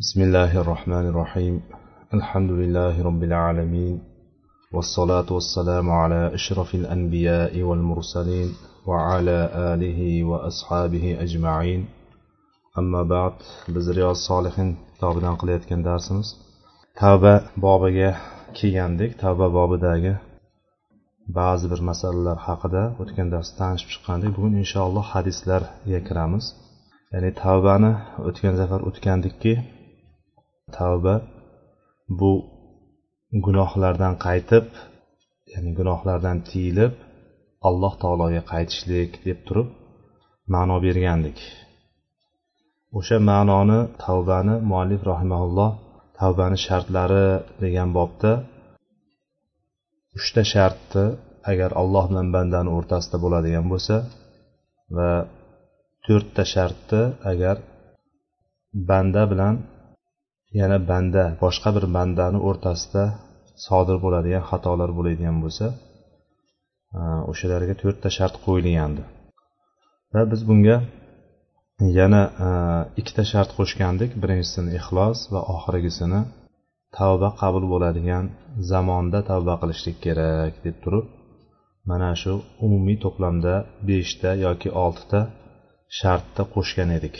بسم الله الرحمن الرحيم الحمد لله رب العالمين والصلاة والسلام على أشرف الأنبياء والمرسلين وعلى آله وأصحابه أجمعين أما بعد biz riyod solihin kitobidan qilayotgan darsimiz tavba bobiga kelgandik tavba bobidagi ba'zi bir masalalar haqida o'tgan darsda tanishib chiqqandik bugun inshaalloh hadislarga kiramiz ya'ni tavbani o'tgan safar o'tgandikki tavba. Bu gunohlardan qaytib ya'ni gunohlardan tiyilib alloh taologa qaytishlik deb turib ma'no bergandik. O'sha ma'noni tavbani muallif rahimaulloh tavbani shartlari degan bobda uchta shartni agar alloh bilan bandani o'rtasida bo'ladigan bo'lsa va to'rtta shartni agar banda bilan yana banda boshqa bir bandani o'rtasida sodir bo'ladigan xatolar bo'ladigan bo'lsa o'shalarga to'rtta shart qo'yilgandi. Va biz bunga yana ikkita shart qo'shgandik. Birinchisini ixlos va oxirgisini tavba qabul bo'ladigan zamonda tavba qilishlik kerak deb turib mana shu umumiy to'plamda beshta yoki oltita shartni qo'shgan edik.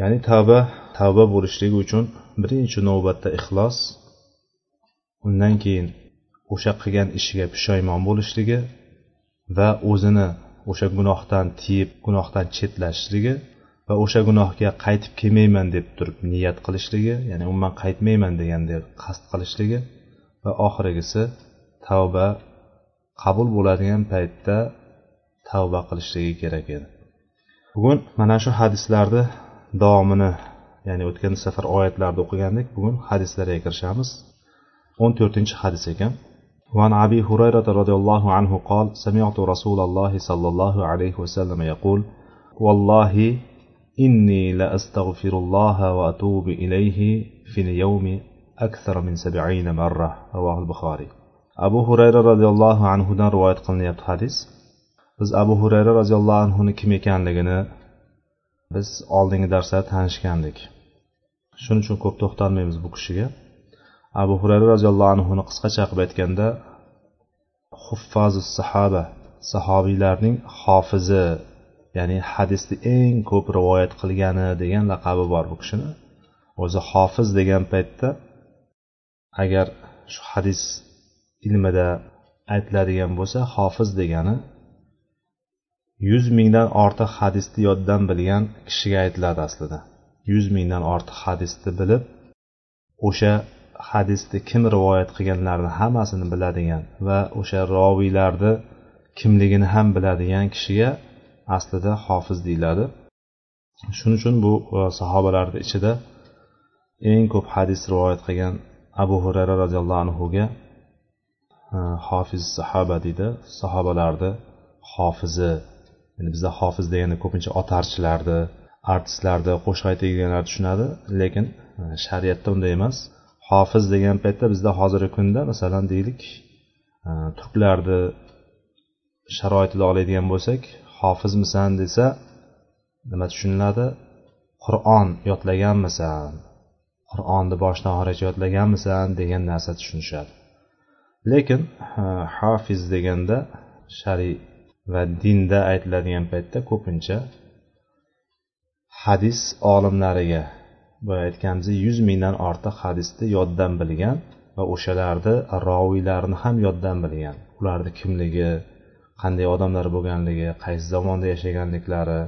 Ya'ni tavba tavba bo'lishligi uchun birinchi navbatda ixlos undan keyin o'sha qilgan ishiga pushaymon bo'lishligi va o'zini o'sha gunohdan tiyib gunohdan chetlashishligi va o'sha gunohga qaytib kelmayman deb turib niyat qilishligi ya'ni umuman qaytmayman deganda qasd qilishligi va oxirgisi tavba qabul bo'ladigan paytda tavba qilishligi kerak edi. Bugun mana shu hadislarni davomini ya'ni o'tgan safar oyatlarni o'qigandik bugun hadislarga kirishamiz o'n to'rtinchi hadis ekan وعن أبي هريرة رضي الله عنه قال سمعت رسول الله صلى الله عليه وسلم يقول والله إني لأستغفر الله وأتوب إليه في اليوم أكثر من سبعين مرة رواه البخاري أبو هريرة رضي الله عنه دان رواية قلنا حديث biz abu hurayra roziyallohu anhuni kim ekanligini biz oldingi darslarda tanishgandik. Shuning uchun ko'p to'xtalmaymiz bu kishiga. Abu hurayra roziyallohu anhuni qisqacha qilib aytganda huffazu sahaba sahobiylarning hofizi ya'ni hadisni eng ko'p rivoyat qilgani degan laqabi bor bu kishini. O'zi hofiz degan paytda agar shu hadis ilmida aytiladigan bo'lsa hofiz degani yuz mingdan ortiq hadisni yoddan bilgan kishiga aytiladi aslida. Yuz mingdan ortiq hadisni bilib o'sha hadisni kim rivoyat qilganlarini hammasini biladigan va o'sha roviylarni kimligini ham biladigan kishiga aslida hofiz deyiladi. Shuning uchun bu e, sahobalarni ichida eng ko'p hadis rivoyat qilgan abu hurayra roziyallohu anhuga e, hofiz sahoba deydi. Sahobalarni hofizi endi bizda hofiz deganda ko'pincha otarchilarni artistlarni qo'shiq aytadiganlar tushunadi lekin e, shariatda unday emas. Hofiz degan paytda bizda hozirgi kunda masalan deylik e, turklarni sharoitida oladigan bo'lsak hofizmisan desa nima tushuniladi? Qur'on yodlaganmisan qur'onni boshidan oxirigacha yodlaganmisan degan narsa tushunishadi. Lekin e, hofiz deganda shariy va dinda aytiladigan paytda ko'pincha hadis olimlariga boya aytganimizdek yuz mingdan ortiq hadisni yoddan bilgan va o'shalarni roviylarini ham yoddan bilgan. Ularni kimligi qanday odamlar bo'lganligi qaysi zamonda yashaganliklari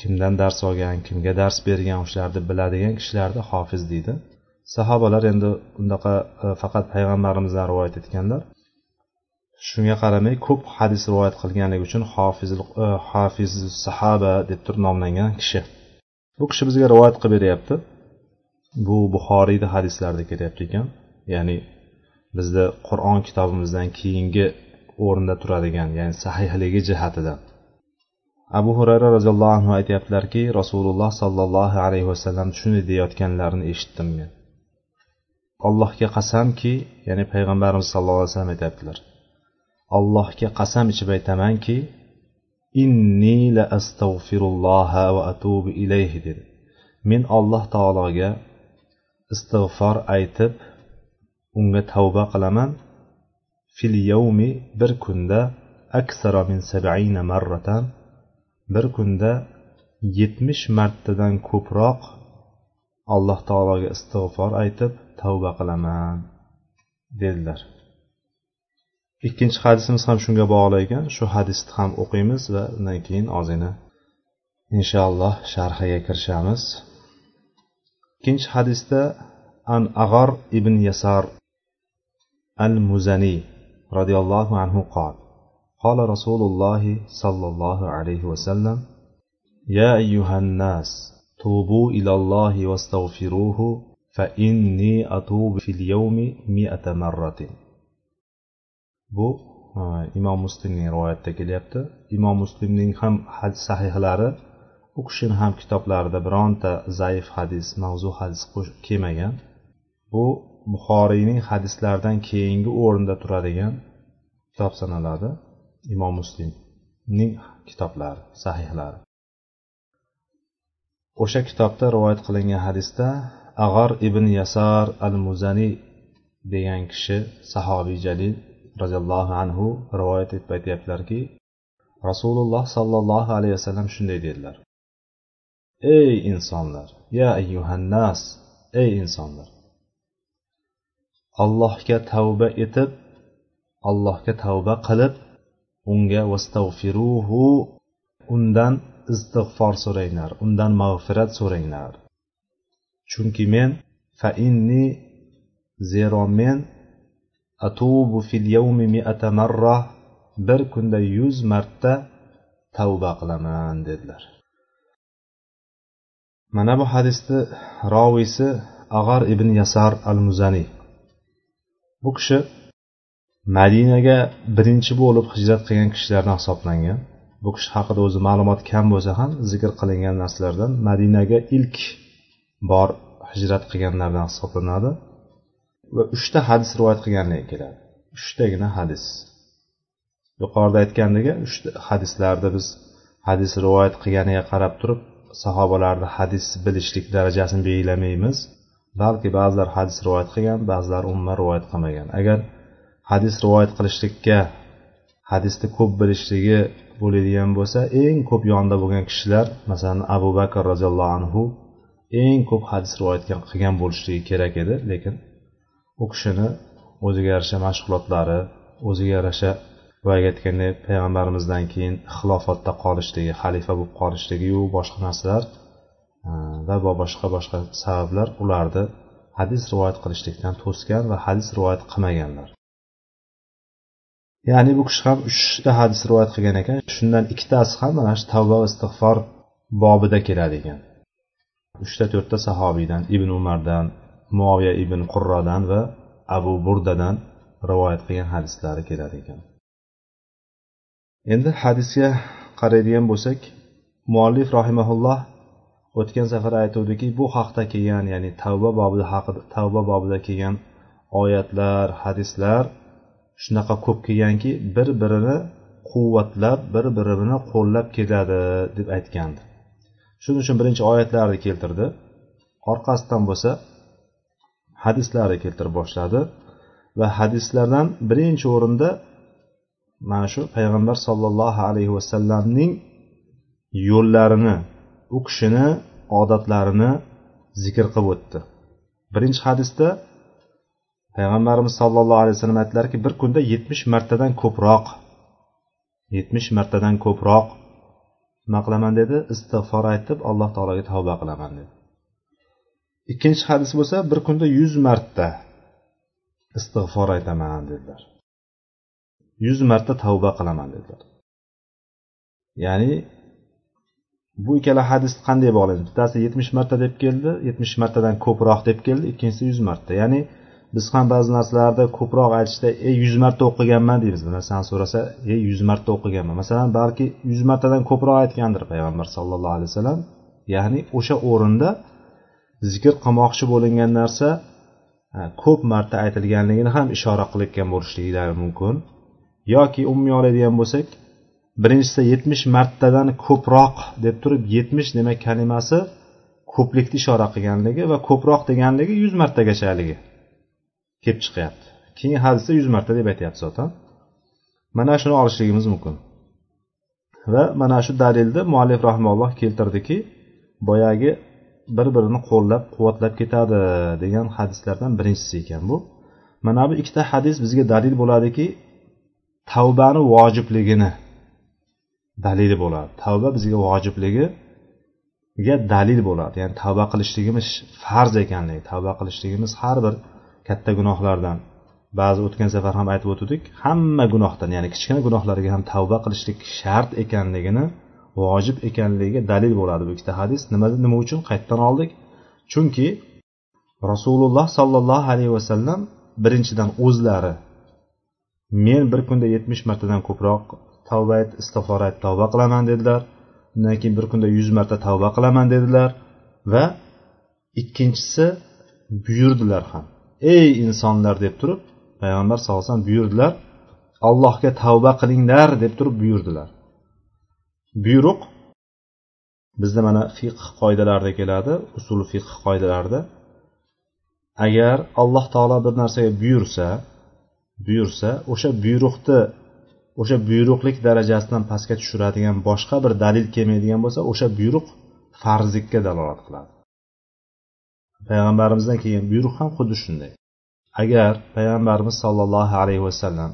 kimdan dars olgan kimga dars bergan o'shalarni biladigan kishilarni hofiz deydi. Sahobalar endi undaqa e, faqat payg'ambarimizdan rivoyat etganlar shunga qaramay ko'p hadis rivoyat qilganligi uchun hofiz e, hofiz sahaba deb turib nomlangan kishi. Bu kishi bizga rivoyat qilib beryapti. Bu buxoriyni hadislarida kelyapti ekan. Ya'ni bizda qur'on kitobimizdan keyingi o'rinda turadigan ya'ni sahihligi jihatidan abu hurayra roziyallohu anhu aytyaptilarki rasululloh sollallohu alayhi vasallam shunday deyayotganlarini eshitdim men. Allohga qasamki ya'ni payg'ambarimiz sallallohu alayhi vasallam aytyaptilar. Allohga qasam ichib aytamanki inni la astag'firulloha va atubu ilayhi dedi. Men alloh taologa istig'for aytib unga tavba qilaman. Fil yavmi bir kunda aksara min sab'ina marratan bir kunda yetmish martadan ko'proq alloh taologa istig'for aytib tavba qilaman dedilar. ikkinchi hadisimiz ham shunga bog'liq ekan shu hadisni ham o'qiymiz va undan keyin ozgina inshaalloh sharhiga kirishamiz ikkinchi hadisda an ag'ar ibn yasar al muzaniy roziyallohu anhu qol قال رسول الله صلى الله عليه وسلم يا أيها الناس توبوا إلى الله واستغفروه فإني أتوب في اليوم مئة مرة bu e, imom muslimning rivoyatida kelyapti. Imom muslimning ham hadis sahihlari u kishini ham kitoblarida bironta zaif hadis mavzu hadis kelmagan. Bu buxoriyning hadislaridan keyingi o'rinda turadigan kitob sanaladi imom muslimning kitoblari sahihlari. O'sha kitobda rivoyat qilingan hadisda ag'ar ibn yasar al muzaniy degan kishi sahobiy jalil roziyallohu anhu rivoyat etib aytyaptilarki rasululloh sollallohu alayhi vasallam shunday dedilar. Ey insonlar ya ayyuhannas ey insonlar. Allohga tavba etib allohga tavba qilib unga vastag'firuhu undan istig'for so'ranglar undan mag'firat so'ranglar. Chunki men fa inni zero men atubu fil yawmi mi'ata marra bir kunda yuz marta tavba qilaman dedilar. Mana bu hadisni roviysi ag'ar ibn yasar al muzaniy bu kishi madinaga birinchi bo'lib hijrat qilgan kishilardan hisoblangan. Bu kishi haqida o'zi ma'lumot kam bo'lsa ham zikr qilingan narsalardan madinaga ilk bor hijrat qilganlardan hisoblanadi. Va uchta hadis rivoyat qilganligi keladi. Uchtagina hadis. Yuqorida aytgandek uchta hadislarda biz hadis rivoyat qilganiga qarab turib sahobalarni hadis bilishlik darajasini belgilamaymiz. Balki ba'zilar hadis rivoyat qilgan ba'zilar umuman rivoyat qilmagan. Agar hadis rivoyat qilishlikka hadisni ko'p bilishligi bo'ladigan bo'lsa eng ko'p yonida bo'lgan kishilar masalan abu bakr roziyallohu anhu eng ko'p hadis rivoyat qilgan bo'lishligi kerak edi lekin u kishini o'ziga yarasha mashg'ulotlari o'ziga yarasha boyagi aytganday payg'ambarimizdan keyin xilofatda qolishligi xalifa bo'lib qolishligiyu boshqa narsalar e, va boshqa boshqa sabablar ularni hadis rivoyat qilishlikdan to'sgan va hadis rivoyat qilmaganlar. Ya'ni bu kishi ham uchta hadis rivoyat qilgan ekan shundan ikkitasi ham mana shu tavba va istig'for bobida keladi ekan. Uchta to'rtta sahobiydan ibn umardan muoviya ibn qurrodan va abu burdadan rivoyat qilgan hadislari keladi ekan. Endi hadisga qaraydigan bo'lsak muallif rahimaulloh o'tgan safar aytuvdiki bu haqda kelgan ya'ni tavba bobida haqida tavba bobida kelgan oyatlar hadislar shunaqa ko'p kelganki bir birini quvvatlab bir birini qo'llab keladi deb aytgandi. Shuning uchun birinchi oyatlarni keltirdi. Orqasidan bo'lsa hadislari keltirib boshladi va hadislardan birinchi o'rinda mana shu payg'ambar sollallohu alayhi vasallamning yo'llarini u kishini odatlarini zikr qilib o'tdi. Birinchi hadisda payg'ambarimiz sollallohu alayhi vasallam aytdilarki bir kunda yetmish martadan ko'proq yetmish martadan ko'proq nima qilaman dedi? Istig'for aytib alloh taologa tavba qilaman dedi. Ikkinchi hadis bo'lsa bir kunda yuz marta istig'for aytaman dedilar. Yuz marta tavba qilaman dedilar. Ya'ni bu ikkala hadis qanday bog'lanadi? Bittasi yetmish marta deb keldi yetmish martadan ko'proq deb keldi ikkinchisi yuz marta. Ya'ni biz ham ba'zi narsalarda ko'proq aytishda ey yuz marta o'qiganman deymiz. Bir narsani so'rasa ey yuz marta o'qiganman masalan balki yuz martadan ko'proq aytgandir payg'ambar sallallohu alayhi vasallam. Ya'ni o'sha o'rinda zikr qilmoqchi bo'lingan narsa ko'p marta aytilganligini ham ishora qilayotgan bo'lishliklari mumkin. Yoki umumiy oladigan bo'lsak birinchisida yetmish martadan ko'proq deb turib yetmish demak kalimasi ko'plikni ishora qilganligi va ko'proq deganligi yuz martagachaligi kelib chiqyapti. Keyin hadisda yuz marta deb aytyapti zotan. Mana shuni olishligimiz mumkin. Va mana shu dalilni muallif rahmaulloh keltirdiki boyagi bir birini qo'llab quvvatlab ketadi degan hadislardan birinchisi ekan bu. Mana bu ikkita hadis bizga dalil bo'ladiki tavbani vojibligini dalili bo'ladi. Tavba bizga vojibligiga dalil bo'ladi. Ya'ni tavba qilishligimiz farz ekanligi tavba qilishligimiz har bir katta gunohlardan. Ba'zi o'tgan safar ham aytib o'tdik hamma gunohdan ya'ni kichkina gunohlarga ham tavba qilishlik shart ekanligini vojib ekanligiga dalil bo'ladi bu ikkita hadis. Nima nima uchun? Qayerdan oldik? Chunki rasululloh sollallohu alayhi vasallam birinchidan o'zlari men bir kunda yetmish martadan ko'proq tavba ayt istig'for ayt tavba qilaman dedilar. Undan keyin bir kunda yuz marta tavba qilaman dedilar va ikkinchisi buyurdilar ham. Ey insonlar deb turib payg'ambar sallallohu alayhi vasallam buyurdilar. Allohga tavba qilinglar deb turib buyurdilar. Buyruq bizda mana fiqh qoidalarida keladi usul fiqh qoidalarida. Agar alloh taolo bir narsaga buyursa buyursa o'sha buyruqni o'sha buyruqlik darajasidan pastga tushiradigan boshqa bir dalil kelmaydigan bo'lsa o'sha buyruq farzlikka dalolat qiladi. Payg'ambarimizdan kelgan buyruq ham xuddi shunday. Agar payg'ambarimiz sollallohu alayhi vasallam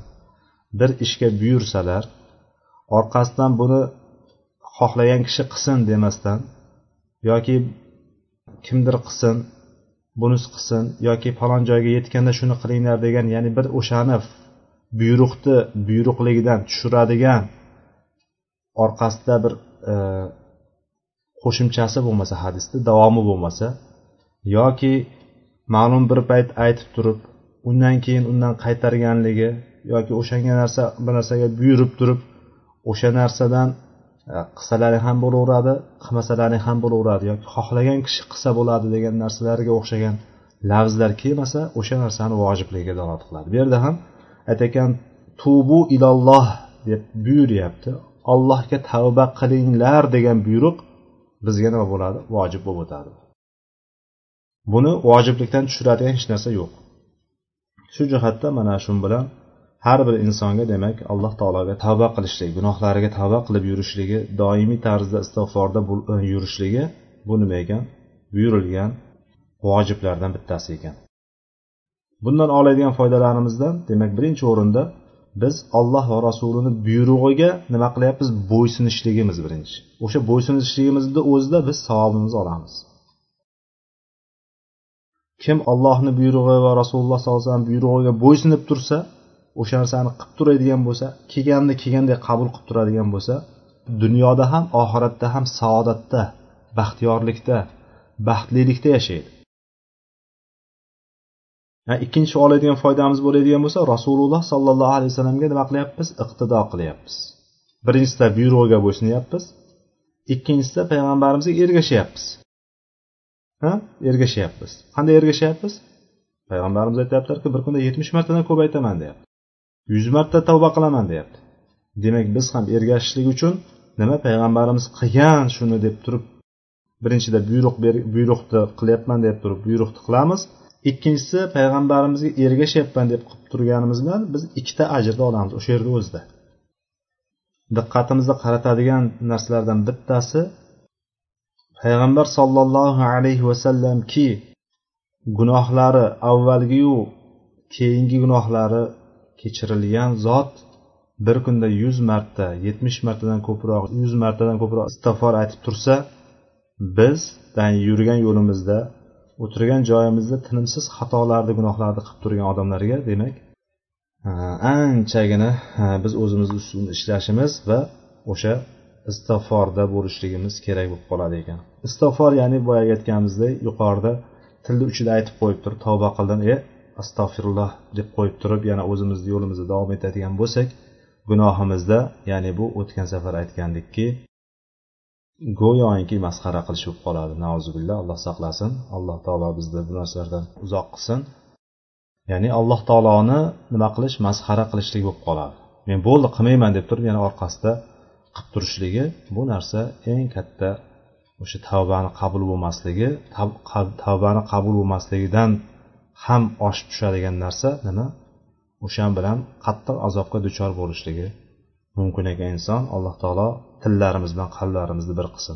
bir ishga buyursalar orqasidan buni xohlagan kishi qilsin demasdan yoki kimdir qilsin bunisi qilsin yoki falon joyga yetganda shuni qilinglar degan ya'ni bir o'shani buyruqni buyruqligidan tushiradigan orqasida bir e, qo'shimchasi bo'lmasa hadisni davomi bo'lmasa yoki ma'lum bir payt aytib turib undan keyin undan qaytarganligi yoki o'shanga narsa bir narsaga buyurib turib o'sha narsadan E, qilsalaring ham bo'laveradi qilmasalaring ham bo'laveradi yoki xohlagan kishi qilsa bo'ladi degan narsalarga o'xshagan lafzlar kelmasa o'sha narsani vojibligiga dalolat qiladi. Bu yerda ham aytayotgan tubu ilalloh deb buyuryapti. Allohga tavba qilinglar degan buyruq bizga nima bo'ladi? Vojib bo'lib o'tadi. Buni vojiblikdan tushiradigan hech narsa yo'q. Shu jihatda mana shu bilan har bir insonga demak alloh taologa tavba qilishlik gunohlariga tavba qilib yurishligi doimiy tarzda istig'forda e, yurishligi bu nima ekan? Buyurilgan vojiblardan bittasi ekan. Bundan oladigan foydalarimizdan demak birinchi o'rinda biz olloh va rasulini buyrug'iga nima qilyapmiz? Bo'ysunishligimiz birinchi. O'sha bo'ysunishligimizni o'zida biz savobimizni olamiz. Kim ollohni buyrug'i va rasululloh sollallohu alayhi vasallam buyrug'iga bo'ysunib tursa o'sha narsani qilib turadigan bo'lsa kelganini kelgandek qabul qilib turadigan bo'lsa dunyoda ham oxiratda ham saodatda baxtiyorlikda baxtlilikda yashaydi. Ikkinchi oladigan foydamiz bo'ladigan bo'lsa rasululloh sollallohu alayhi vasallamga nima qilyapmiz? Iqtido qilyapmiz. Birinchisida buyrug'iga bo'ysunyapmiz ikkinchisida payg'ambarimizga ergashyapmiz. Ha ergashyapmiz. Qanday ergashyapmiz? Payg'ambarimiz aytyaptilarki bir kunda yetmish martadan ko'p aytaman deyapti. Yuz marta tavba qilaman deyapti. Demak biz ham ergashishlik uchun nima payg'ambarimiz qilgan shuni deb turib birinchida buyruq buyruqni qilyapman deb turib buyruqni qilamiz. Ikkinchisi payg'ambarimizga ergashyapman deb qilib turganimiz bilan biz ikkita ajrni olamiz o'sha yerda o'zida. Diqqatimizni qaratadigan narsalardan bittasi payg'ambar sollallohu alayhi vasallamki gunohlari avvalgiyu keyingi gunohlari kechirilgan zot bir kunda yuz marta yetmish martadan ko'proq yuz martadan ko'proq istig'for aytib tursa biz yurgan yo'limizda o'tirgan joyimizda tinimsiz xatolarni gunohlarni qilib turgan odamlarga demak anchagina biz o'zimizni ustida ishlashimiz va o'sha istig'forda bo'lishligimiz kerak bo'lib qoladi ekan. Istig'for ya'ni boyagi aytganimizdek yuqorida tilni uchida aytib qo'yib turib tavba qildim. E astag'firulloh deb qo'yib turib yana o'zimizni yo'limizda davom etadigan bo'lsak gunohimizda ya'ni bu o'tgan safar aytgandikki go'yoki masxara qilish bo'lib qoladi. Nauzubillah alloh saqlasin. Alloh taolo bizni bu narsalardan uzoq qilsin. Ya'ni alloh taoloni nima qilish? Masxara qilishlik bo'lib qoladi. Men bo'ldi qilmayman deb turib yana orqasida qilib turishligi bu narsa eng katta o'sha tavbani qabul bo'lmasligi tavbani qabul bo'lmasligidan ham oshib tushadigan narsa nima o'shan bilan qattiq azobga duchor bo'lishligi mumkin ekan inson alloh taolo tillarimiz bilan qalblarimizni bir qilsin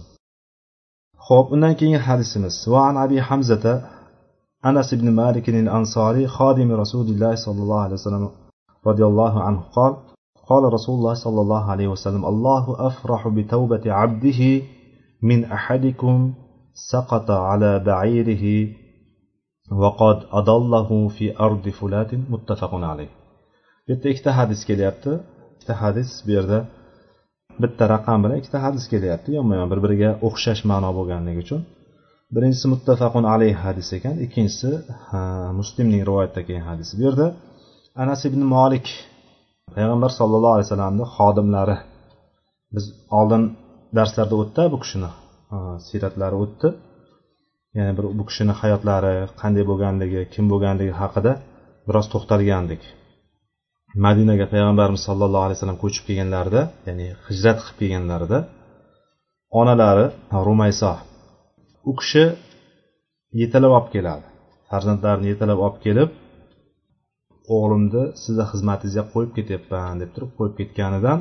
ho'p undan keyingi hadisimiz va an abi hamzata anas ibn malik ansoriy xodimi rasulilloh sollallohu alayhi vasallam roziyallohu anhu qol قال رسول الله صلى الله عليه وسلم الله أفرح بتوبة عبده من أحدكم سقط على بعيره vaqod adollahu fi ardi fulatin muttafaqun alayh bu yerda ikkita hadis kelyapti. Ikkita hadis bu yerda bitta raqam bilan ikkita hadis kelyapti. Yonma yon bir biriga o'xshash ma'no bo'lganligi uchun. Birinchisi muttafaqun alayh hadis ekan ikkinchisi muslimning rivoyatda hadis. bu yerda anas ibn molik payg'ambar sollallohu alayhi vasallamni xodimlari biz oldin darslarda o'tdi bu kishini siratlari o'tdi. Ya'ni bir bu kishini hayotlari qanday bo'lganligi kim bo'lganligi haqida biroz to'xtalgandik. Madinaga payg'ambarimiz sollallohu alayhi vasallam ko'chib kelganlarida ya'ni hijrat qilib kelganlarida onalari rumayso u kishi yetalab olib keladi. Farzandlarini yetalab olib kelib o'g'limni sizni xizmatingizga qo'yib ketyapman deb turib qo'yib ketganidan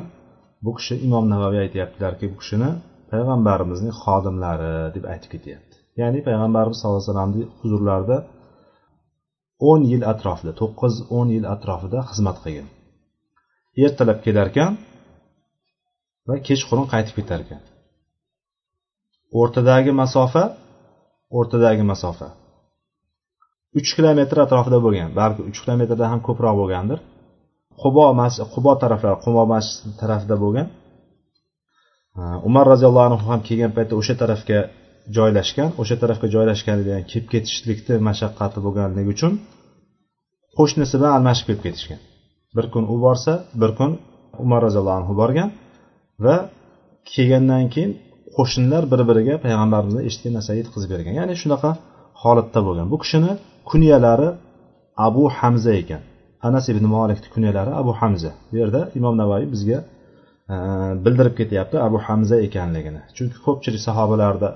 bu kishi imom navaviy aytyaptilarki bu kishini payg'ambarimizning xodimlari deb aytib ketyapti. Ya'ni payg'ambarimiz sallallohu alayhi vasallamni huzurlarida o'n yil atrofida to'qqiz o'n yil atrofida xizmat qilgan. Ertalab kelarkan va kechqurun qaytib ketar ekan o'rtadagi masofa o'rtadagi masofa. Uch kilometr atrofida bo'lgan balki uch kilometrdan ham ko'proq bo'lgandir. Qubo qubo taraflari qubo masjidi tarafida bo'lgan. Umar roziyallohu anhu ham kelgan paytda o'sha tarafga joylashgan o'sha tarafga joylashganidan kelib ketishlikni mashaqqati bo'lganligi uchun qo'shnisi bilan almashib kelib ketishgan. Bir kun u borsa bir kun umar roziyallohu anhu borgan va kelgandan keyin qo'shnilar bir biriga payg'ambarimizni eshitgan narsani yetkazib bergan. Ya'ni shunaqa holatda bo'lgan. Bu kishini kunyalari abu hamza ekan. Anas ibn molikni kunyalari abu hamza. Bu yerda imom navoiy bizga e, bildirib ketyapti abu hamza ekanligini. Chunki ko'pchilik sahobalarda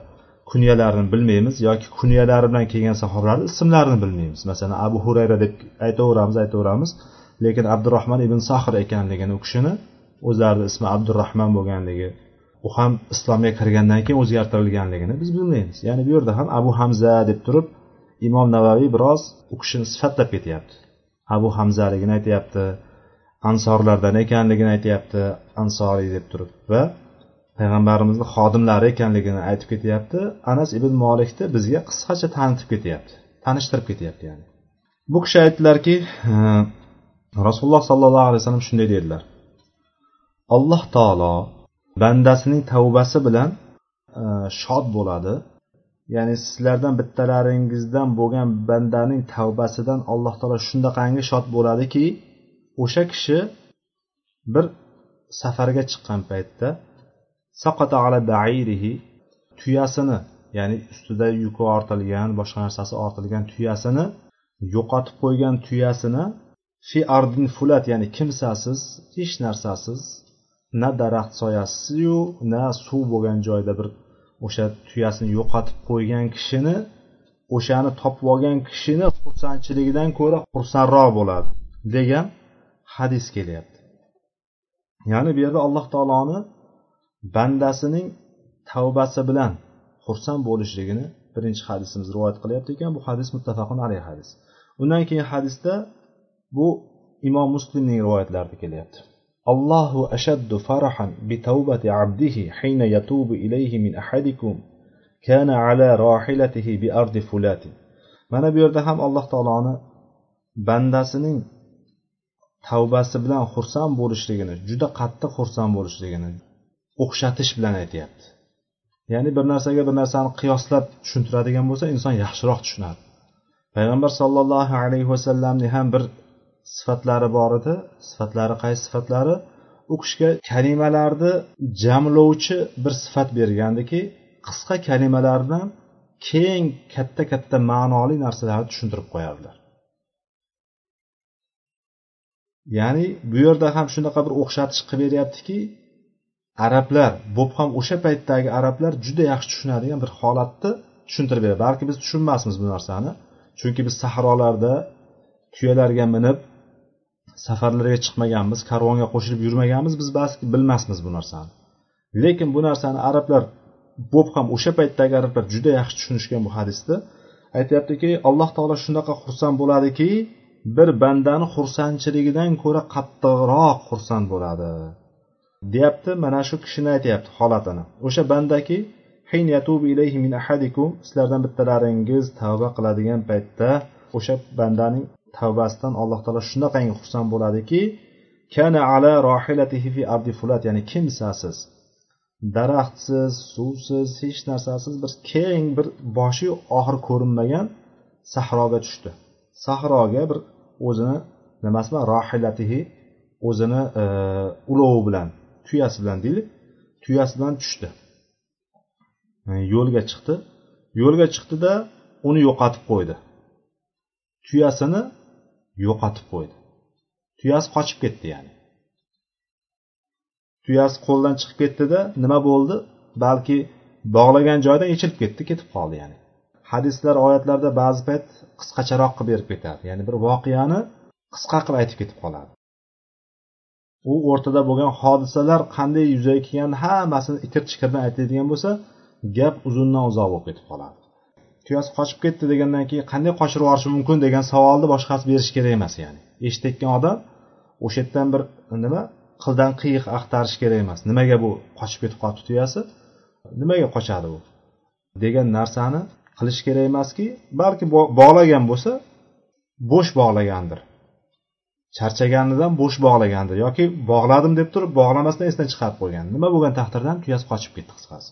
kunyalarini bilmaymiz yoki kunyalari bilan kelgan sahobalarni ismlarini bilmaymiz. Masalan abu hurayra deb aytaveramiz aytaveramiz. Lekin abdurahmon ibn sahr ekanligini u kishini o'zlarini ismi abdurahmon bo'lganligi u ham islomga kirgandan keyin o'zgartirilganligini biz bilmaymiz. Ya'ni bu yerda ham abu hamza deb turib imom navaviy biroz u kishini sifatlab ketyapti. Abu hamzaligini aytyapti ansorlardan ekanligini aytyapti ansoriy deb turib va payg'ambarimizni xodimlari ekanligini aytib ketyapti. Anas ibn molikni bizga qisqacha tanitib ketyapti tanishtirib ketyapti ya'ni. Bu kishi aytdilarki e, rasululloh sollallohu alayhi vasallam shunday dedilar. Alloh taolo bandasining tavbasi bilan e, shod bo'ladi. Ya'ni sizlardan bittalaringizdan bo'lgan bandaning tavbasidan alloh taolo shundaqangi shod bo'ladiki o'sha kishi bir safarga chiqqan paytda saqata ala bairihi tuyasini ya'ni ustida yuki ortilgan boshqa narsasi ortilgan tuyasini yo'qotib qo'ygan tuyasini fi ardin fulat ya'ni kimsasiz hech narsasiz na daraxt soyasiyu na suv bo'lgan joyda bir o'sha tuyasini yo'qotib qo'ygan kishini o'shani topib olgan kishini xursandchiligidan ko'ra xursandroq bo'ladi degan hadis kelyapti. Ya'ni bu yerda alloh taoloni bandasining tavbasi bilan xursand bo'lishligini birinchi hadisimiz rivoyat qilyapti ekan. Bu hadis muttafaqun alayhi hadis. Undan keyin hadisda bu imom muslimning rivoyatlarida kelyapti. Allohu ashaddu farahan bi tavbati abdihi hina yatubu ilayhi min ahadikum kana ala rohilatihi bi ardi fulatin. Mana bu yerda ham alloh taoloni bandasining tavbasi bilan xursand bo'lishligini juda qattiq xursand bo'lishligini o'xshatish bilan aytyapti. Ya'ni bir narsaga bir narsani qiyoslab tushuntiradigan bo'lsa inson yaxshiroq tushunadi. Payg'ambar sollallohu alayhi vasallamni ham bir sifatlari bor edi. Sifatlari qaysi sifatlari? U kishiga kalimalarni jamlovchi bir sifat bergandiki qisqa kalimalarni keng katta katta ma'noli narsalarni tushuntirib qo'yardilar. Ya'ni bu yerda ham shunaqa bir o'xshatish qilib beryaptiki arablar bo'lib ham o'sha paytdagi arablar juda yaxshi tushunadigan bir holatni tushuntirib beradi. Balki biz tushunmasmiz bu narsani. Chunki biz sahrolarda tuyalarga minib safarlarga chiqmaganmiz karvonga qo'shilib yurmaganmiz biz balki bilmasmiz bu narsani. Lekin bu narsani arablar bo'lib ham o'sha paytdagi arablar juda yaxshi tushunishgan bu hadisni aytyaptiki alloh taolo shunaqa xursand bo'ladiki bir bandani xursandchiligidan ko'ra qattiqroq xursand bo'ladi. Deyapti mana shu kishini aytyapti holatini. O'sha bandaki sizlardan bittalaringiz tavba qiladigan paytda o'sha bandaning tavbasidan alloh taolo shunaqangi xursand bo'ladiki kana ala rohilatihi fi ardi fulat ya'ni kimsasiz? Daraxtsiz suvsiz hech narsasiz bir keng bir boshi oxiri ko'rinmagan sahroga tushdi. Sahroga bir o'zini nimasi bilan rohilatihi o'zini e, ulovi bilan tuyasi bilan deylik tuyasi bilan tushdi yo'lga chiqdi. Yo'lga chiqdida uni yo'qotib qo'ydi. Tuyasini yo'qotib qo'ydi. Tuyasi qochib ketdi ya'ni. Tuyasi qo'ldan chiqib ketdida nima bo'ldi? Balki bog'lagan joyidan yechilib ketdi ketib qoldi ya'ni. Hadislar oyatlarda ba'zi payt qisqacharoq qilib berib ketadi ya'ni bir voqeani qisqa qilib aytib ketib qoladi u o'rtada bo'lgan hodisalar qanday yuzaga kelganini hammasini itir chikirdan aytadigan bo'lsa gap uzundan uzoq bo'lib ketib qoladi. Tuyasi qochib ketdi degandan keyin qanday qochirib yuborishi mumkin degan savolni boshqasi berishi kerak emas ya'ni. Eshitayotgan odam o'sha yerdan bir nima qildan qiyiq axtarish kerak emas. Nimaga bu qochib ketib qolibdi tuyasi? Nimaga qochadi u degan narsani qilish kerak emaski balki bog'lagan bo'lsa bo'sh bog'lagandir. Charchaganidan bo'sh bog'lagandir yoki bog'ladim deb turib bog'lamasdan esdan chiqarib qo'ygan. Nima bo'lgan taqdirda tuyasi qochib ketdi qisqasi.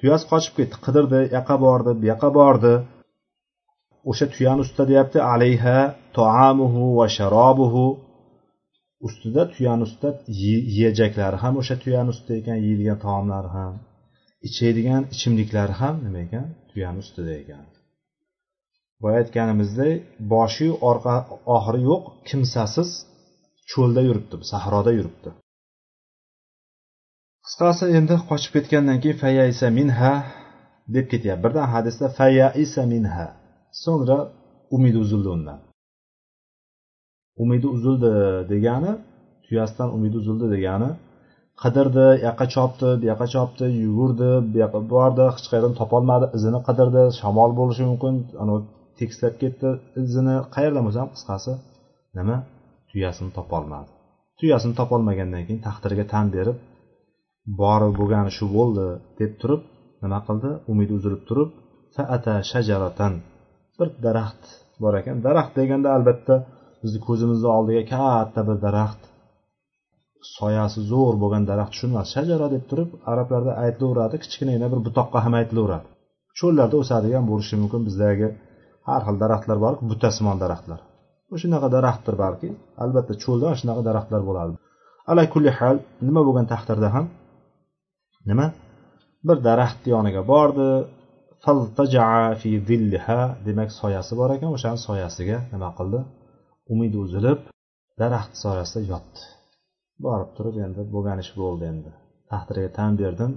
Tuyasi qochib ketdi. Qidirdi yoqqa bordi bu yoqqa bordi. O'sha tuyani ustida deyapti alayha toamuhu va sharobuhu. Ustida tuyani ustida yeyajaklari ham o'sha tuyani ustida ekan yeydigan taomlari ham. Ichadigan ichimliklari ham nima ekan? Tuyani ustida ekan. Boya aytganimizdek boshi orqa oxiri yo'q kimsasiz cho'lda yuribdi sahroda yuribdi. Qisqasi endi qochib ketgandan keyin fayaisa minha deb ketyapti. Birdan hadisda fayaisa minha. So'ngra umidi uzildi undan. Umidi uzildi degani tuyasidan umidi uzildi degani qidirdi u yoqqa chopdi bu yoqqa chopdi yugurdi bu yoqqa bordi hech qayerdan topolmadi izini qidirdi shamol bo'lishi mumkin tekislab ketdi izini qayerdan bo'lsa ham qisqasi nima? Tuyasini topolmadi. Tuyasini topolmagandan keyin taqdirga tan berib bori bo'lgani shu bo'ldi deb turib nima qildi? Umidi uzilib turib faata shajaratan. Bir daraxt bor ekan. Daraxt deganda albatta bizni ko'zimizni oldiga katta bir daraxt. Soyasi zo'r bo'lgan daraxt tushunmas. Shajara deb turib arablarda aytilaveradi kichkinagina bir butoqqa ham aytilaveradi cho'llarda o'sadigan bo'lishi mumkin bizdagi har xil daraxtlar borku butasimon daraxtlar. O'shanaqa daraxtdir balki. Albatta cho'lda mana shunaqa daraxtlar bo'ladi ala kulli hal nima bo'lgan taqdirda ham nima? Bir daraxtni yoniga bordi. Fi zilliha demak soyasi bor ekan o'shani soyasiga nima qildi? Umidi uzilib daraxt soyasida yotdi. Borib turib endi bo'lgan ish bo'ldi endi. Taqdirga tan berdim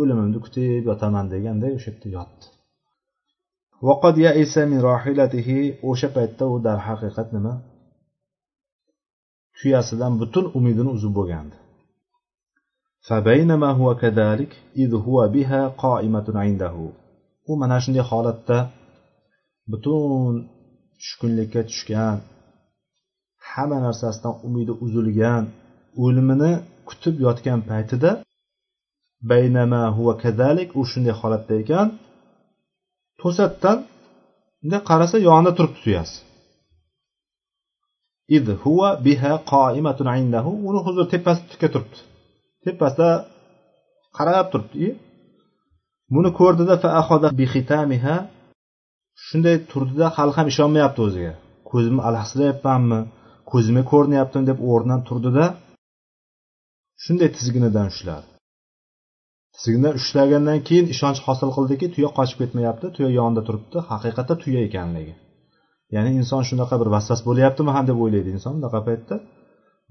o'limimni kutib yotaman degandek o'sha yerda yotdi. o'sha paytda u darhaqiqat nima tuyasidan butun umidini uzib bo'lgandi فبينما هو كذلك إذ هو بها قائمة عنده u mana shunday holatda butun tushkunlikka tushgan hamma narsasidan umidi uzilgan o'limini kutib yotgan paytida baynama huva kazalik u shunday holatda ekan to'satdan bunday qarasa yonida turibdi tuyasi id huva biha qoimatun indahu. Uni huzur tepasida tikka turibdi. Tepasida qarab turibdi. Buni ko'rdida shunday turdida hali ham ishonmayapti o'ziga. Ko'zimni alahsirayapmanmi ko'zimga ko'rinyaptimi deb o'rnidan turdida shunday tizginidan ushladi. Tizgindan ushlagandan keyin ishonch hosil qildiki tuya qochib ketmayapti tuya yonida turibdi. Haqiqatda tuya ekanligi. Ya'ni inson shunaqa bir vasvas bo'lyaptimi ham deb o'ylaydi inson bunaqa paytda.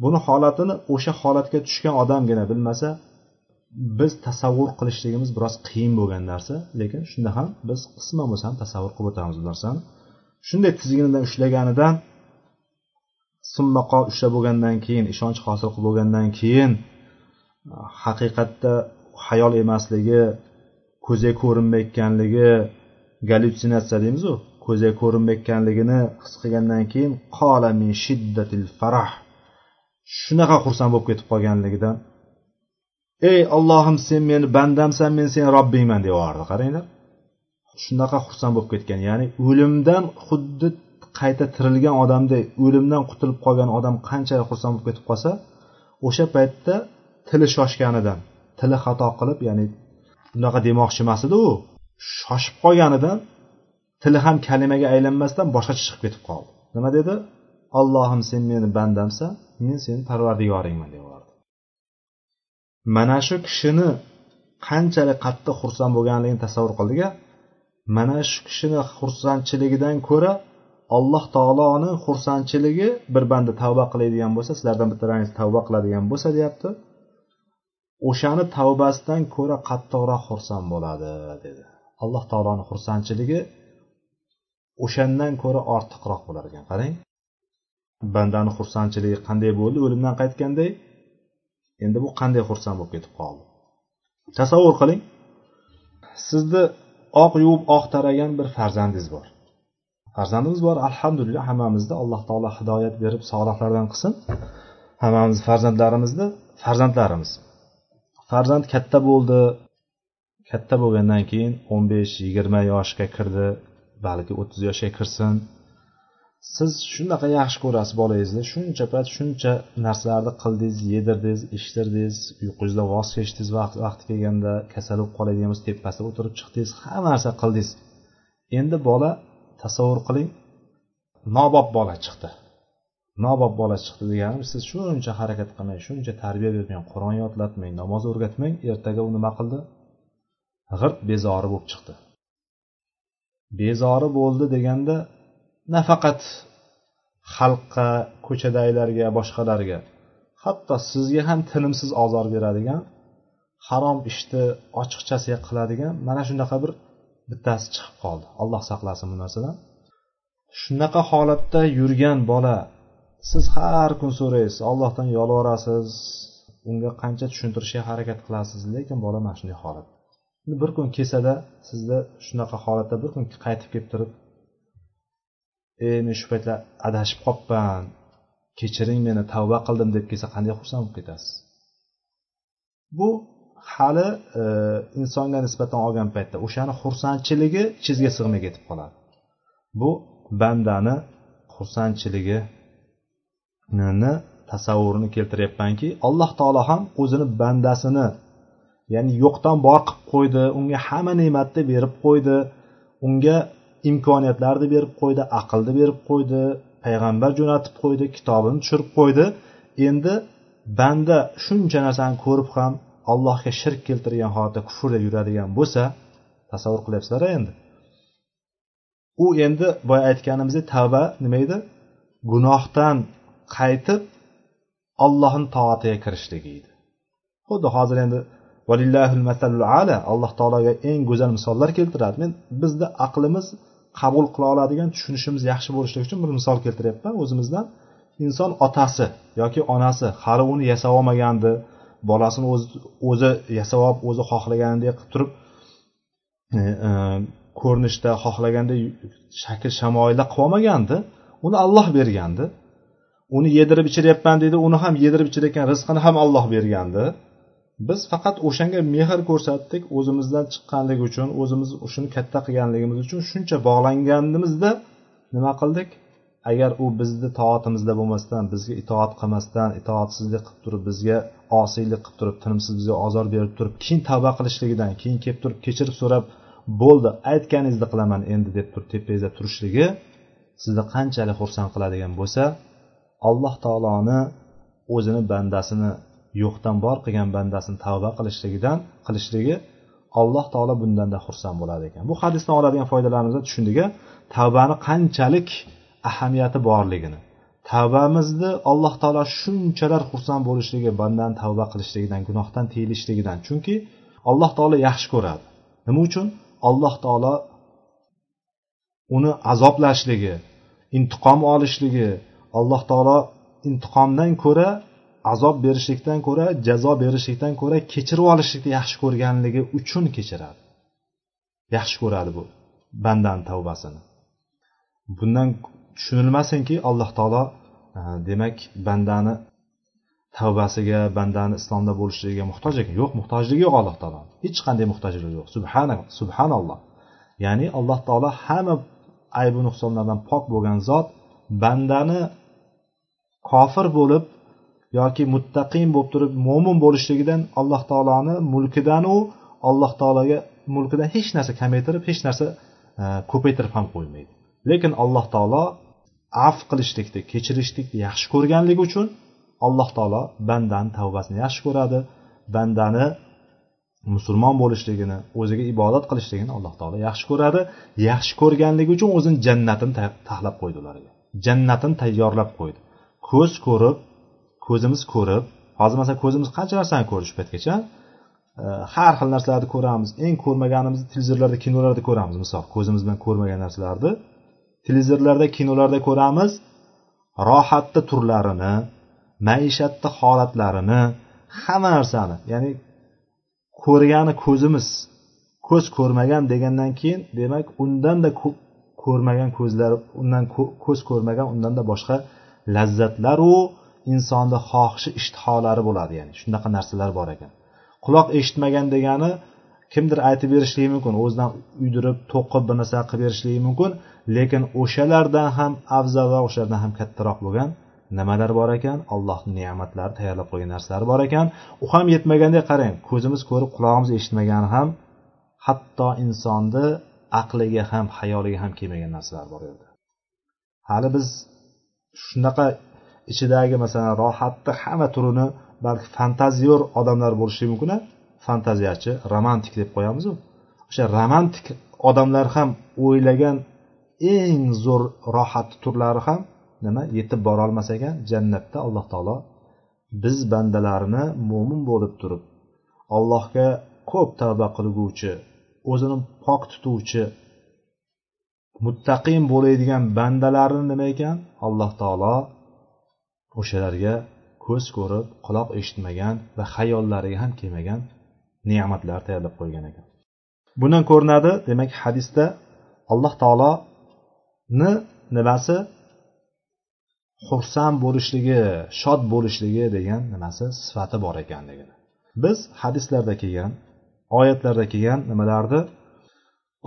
Buni holatini o'sha holatga tushgan odamgina bilmasa biz tasavvur qilishligimiz biroz qiyin bo'lgan narsa. Lekin shunda ham biz qisman bo'lsa ham tasavvur qilib o'tamiz bu narsani. Shunday tizginidan ushlaganidan summaqo ushlab bo'lgandan keyin ishonch hosil qilib bo'lgandan keyin haqiqatda hayol emasligi ko'zga ko'rinmayotganligi gallyutsinatsiya deymizu ko'zga ko'rinmayotganligini his qilgandan keyin qola min shiddatil farah. Shunaqa xursand bo'lib ketib qolganligidan ey ollohim sen meni bandamsan men seni robbingman deyordi qaranglar. Shunaqa xursand bo'lib ketgan ya'ni o'limdan xuddi qayta tirilgan odamday o'limdan qutulib qolgan odam qanchalik xursand bo'lib ketib qolsa o'sha paytda tili shoshganidan tili xato qilib ya'ni bunaqa demoqchi emas edi u shoshib qolganidan tili ham kalimaga aylanmasdan boshqacha chiqib ketib qoldi. Nima dedi? Allohim sen meni bandamsan men seni parvardigoringman deyordi mana shu kishini qanchalik qattiq xursand bo'lganligini tasavvur qildiga mana shu kishini xursandchiligidan ko'ra alloh taoloni xursandchiligi bir banda tavba qiladigan bo'lsa sizlardan bittalaringiz tavba qiladigan bo'lsa deyapti. O'shani tavbasidan ko'ra qattiqroq xursand bo'ladi dedi. Alloh taoloni xursandchiligi o'shandan ko'ra ortiqroq bo'lar ekan. Qarang. Bandani xursandchiligi qanday bo'ldi? O'limdan qaytganday. Endi bu qanday xursand bo'lib ketib qoldi? Tasavvur qiling. Sizni oq yuvib oq taragan bir farzandingiz bor. Farzandimiz bor alhamdulillah hammamizni alloh taolo hidoyat berib solihlardan qilsin hammamiz farzandlarimizni farzandlarimiz. Farzand katta bo'ldi. Katta bo'lgandan keyin o'n besh yigirma yoshga kirdi. Balki o'ttiz yoshga kirsin. Siz shunaqa yaxshi ko'rasiz bolangizni shuncha payt shuncha narsalarni qildingiz yedirdingiz ichdirdingiz uyqungizdan voz kechdingiz vaqti kelganda kasal bo'lib qoladigan bo'lsa tepasida o'tirib chiqdingiz. Hamma narsa qildingiz. Endi bola tasavvur qiling nobop bola chiqdi. Nobop bola chiqdi degani siz shuncha harakat qilmang shuncha tarbiya bermang qur'on yodlatmang namoz o'rgatmang. Ertaga u nima qildi? G'irt bezori bo'lib chiqdi. Bezori bo'ldi deganda nafaqat xalqqa ko'chadagilarga boshqalarga hatto sizga ham tinimsiz ozor beradigan harom ishni ochiqchasiga qiladigan mana shunaqa bir bittasi chiqib qoldi. Alloh saqlasin bu narsadan. Shunaqa holatda yurgan bola siz har kun so'raysiz allohdan yolvorasiz unga qancha tushuntirishga harakat qilasiz lekin bola mana shunday holat bir kun kelsada sizda shunaqa holatda bir kun qaytib kelib turib e men shu paytlar adashib qolibman kechiring meni tavba qildim deb kelsa qanday xursand bo'lib ketasiz? Bu hali e, insonga nisbatan olgan paytda o'shani xursandchiligi ichingizga sig'may ketib qoladi. Bu bandani xursandchiligi xursandchiligini tasavvurini keltiryapmanki alloh taolo ham o'zini bandasini ya'ni yo'qdan bor qilib qo'ydi unga hamma ne'matni berib qo'ydi unga imkoniyatlarni berib qo'ydi aqlni berib qo'ydi payg'ambar jo'natib qo'ydi kitobini tushirib qo'ydi. Endi banda shuncha narsani ko'rib ham allohga shirk keltirgan holatda kufrda yuradigan bo'lsa tasavvur qilyapsizlar endi? U endi boya aytganimizdek tavba nima edi? Gunohdan qaytib ollohni toatiga kirishligi edi. Xuddi hozir endi ala alloh taologa eng go'zal misollar keltiradi. Men bizni aqlimiz qabul qila oladigan tushunishimiz yaxshi bo'lishligi uchun bir misol keltiryapman. O'zimizdan inson otasi yoki onasi hali uni yasab olmagandi bolasini o'zi o'zi yasab olib o'zi xohlaganidek qilib turib e, e, ko'rinishda xohlaganday shakl shamoilda qilib olmagandi uni olloh bergandi. Uni yedirib ichiryapman deydi uni ham yedirib ichirayotgan rizqini ham alloh bergandi. Biz faqat o'shanga mehr ko'rsatdik o'zimizdan chiqqanligi uchun o'zimiz shuni katta qilganligimiz uchun shuncha bog'langanimizda nima qildik? Agar u bizni toatimizda bo'lmasdan bizga itoat qilmasdan itoatsizlik qilib turib bizga osiylik qilib turib tinimsiz bizga ozor berib turib keyin tavba qilishligidan keyin kelib turib kechirib so'rab bo'ldi aytganingizni qilaman endi deb turib tepangizda turishligi sizni qanchalik xursand qiladigan bo'lsa alloh taoloni o'zini bandasini yo'qdan bor qilgan bandasini tavba qilishligidan qilishligi alloh taolo bundanda xursand bo'ladi ekan. Bu hadisdan oladigan foydalarimizni tushundik tavbani qanchalik ahamiyati borligini. Tavbamizni alloh taolo shunchalar xursand bo'lishligi bandan tavba qilishligidan gunohdan tiyilishligidan. Chunki alloh taolo yaxshi ko'radi. Nima uchun? Alloh taolo uni azoblashligi intiqom olishligi alloh taolo intiqomdan ko'ra azob berishlikdan ko'ra jazo berishlikdan ko'ra kechirib olishlikni yaxshi ko'rganligi uchun kechiradi. Yaxshi ko'radi bu bandani tavbasini. Bundan tushunilmasinki alloh taolo e, demak bandani tavbasiga bandani islomda bo'lishligiga muhtoj ekan. Yo'q muhtojligi yo'q alloh taolo. Hech qanday muhtojligi yo'q. Subhana subhanalloh. Ya'ni alloh taolo hamma aybi nuqsonlardan pok bo'lgan zot bandani kofir bo'lib yoki muttaqin bo'lib turib mo'min bo'lishligidan alloh taoloni mulkidanu alloh taologa mulkidan hech narsa kamaytirib hech narsa e, ko'paytirib ham qo'ymaydi. Lekin alloh taolo af qilishlikni kechirishlikni yaxshi ko'rganligi uchun alloh taolo bandani tavbasini yaxshi ko'radi bandani musulmon bo'lishligini o'ziga ibodat qilishligini alloh taolo yaxshi ko'radi yaxshi ko'rganligi uchun o'zini jannatini taxlab qo'ydi ularga. Jannatini tayyorlab qo'ydi. Ko'z ko'rib ko'zimiz ko'rib hozir masalan ko'zimiz qancha narsani ko'rdi shu paytgacha e, har xil narsalarni ko'ramiz. Eng ko'rmaganimizni televizorlarda kinolarda ko'ramiz. Misol ko'zimiz bilan ko'rmagan narsalarni televizorlarda kinolarda ko'ramiz. Rohatni turlarini maishatni holatlarini hamma narsani. Ya'ni ko'rgani ko'zimiz ko'z ko'rmagan degandan keyin demak undanda ko'rmagan ko'zlar undan ko'z ko'rmagan undanda boshqa lazzatlaru insonni xohishi ishtiholari bo'ladi ya'ni shunaqa narsalar bor ekan. Quloq eshitmagan degani kimdir aytib berishligi mumkin o'zidan uydirib to'qib bir narsa qilib berishligi mumkin lekin o'shalardan ham afzalroq o'shalardan ham kattaroq bo'lgan nimalar bor ekan? Allohni ne'matlari tayyorlab qo'ygan narsalar bor ekan. U ham yetmaganday qarang ko'zimiz ko'rib qulog'imiz eshitmagani ham hatto insonni aqliga ham hayoliga ham kelmagan narsalar bor edi. Hali biz shunaqa ichidagi masalan rohatni hamma turini balki fantaziyor odamlar bo'lishi mumkin fantaziyachi romantik deb qo'yamizu. O'sha romantik odamlar ham o'ylagan eng zo'r rohat turlari ham nima? Yetib borolmas ekan jannatda alloh taolo biz bandalarini mo'min bo'lib turib allohga ko'p tavba qilguvchi o'zini pok tutuvchi muttaqin bo'ladigan bandalarini nima ekan? Alloh taolo o'shalarga ko'z ko'rib quloq eshitmagan va xayollariga ham kelmagan ne'matlar tayyorlab qo'ygan ekan. Bundan ko'rinadi demak hadisda alloh taoloni nimasi? Xursand bo'lishligi shod bo'lishligi degan nimasi sifati bor ekanligini biz hadislarda kelgan oyatlarda kelgan nimalarni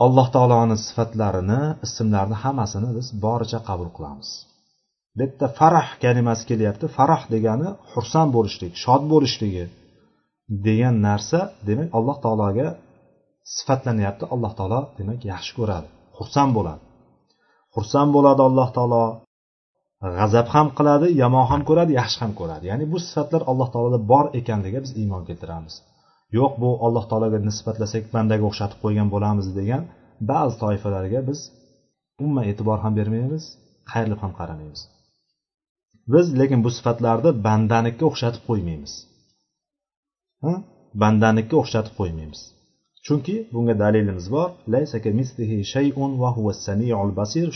alloh taoloni sifatlarini ismlarini hammasini biz boricha qabul qilamiz. Bu yerda farah kalimasi kelyapti. Farah degani xursand bo'lishlik shod bo'lishligi degan narsa demak alloh taologa sifatlanyapti. Alloh taolo demak yaxshi ko'radi xursand bo'ladi. Xursand bo'ladi alloh taolo. G'azab ham qiladi yomon ham ko'radi yaxshi ham ko'radi. Ya'ni bu sifatlar alloh taoloda bor ekanligiga biz iymon keltiramiz. Yo'q bu alloh taologa nisbatlasak bandaga o'xshatib qo'ygan bo'lamiz degan ba'zi toifalarga biz umuman e'tibor ham bermaymiz qayrilib ham qaramaymiz. Biz lekin bu sifatlarni bandanikiga o'xshatib qo'ymaymiz. Bandanikiga o'xshatib qo'ymaymiz. Chunki bunga dalilimiz bor.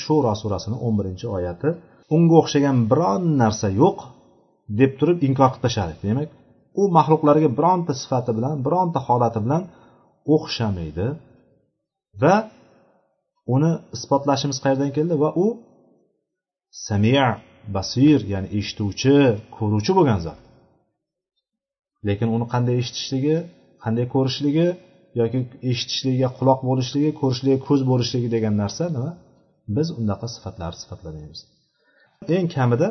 Shuro surasini o'n birinchi oyati. Unga o'xshagan biron narsa yo'q deb turib inkor qilib tashladik demak u maxluqlarga bironta sifati bilan bironta holati bilan o'xshamaydi va uni isbotlashimiz qayerdan keldi va u sami basir ya'ni eshituvchi ko'ruvchi bo'lgan zot. Lekin uni qanday eshitishligi qanday ko'rishligi yoki eshitishligiga quloq bo'lishligi ko'rishligiga ko'z bo'lishligi degan narsa nima? Biz unaqa sifatlarni sifatlamaymiz. Eng kamida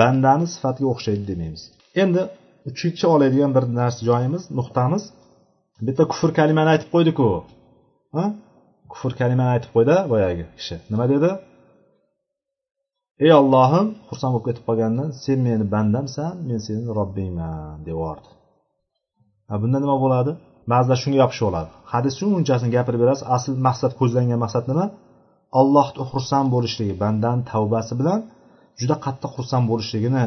bandani sifatiga o'xshaydi demaymiz. Endi uchinchi oladigan bir narsa joyimiz nuqtamiz. Bitta kufr kalimani aytib qo'ydiku. Kufr kalimani aytib qo'ydi boyagi kishi. Nima dedi? Ey ollohim xursand bo'lib ketib qolgandan sen meni bandamsan men seni robbingman deb bunda nima bo'ladi? Ba'zilar shunga yopishib oladi hadis shunchasini gapirib berasiz asl maqsad ko'zlangan maqsad nima? Allohni xursand bo'lishligi bandani tavbasi bilan juda qattiq xursand bo'lishligini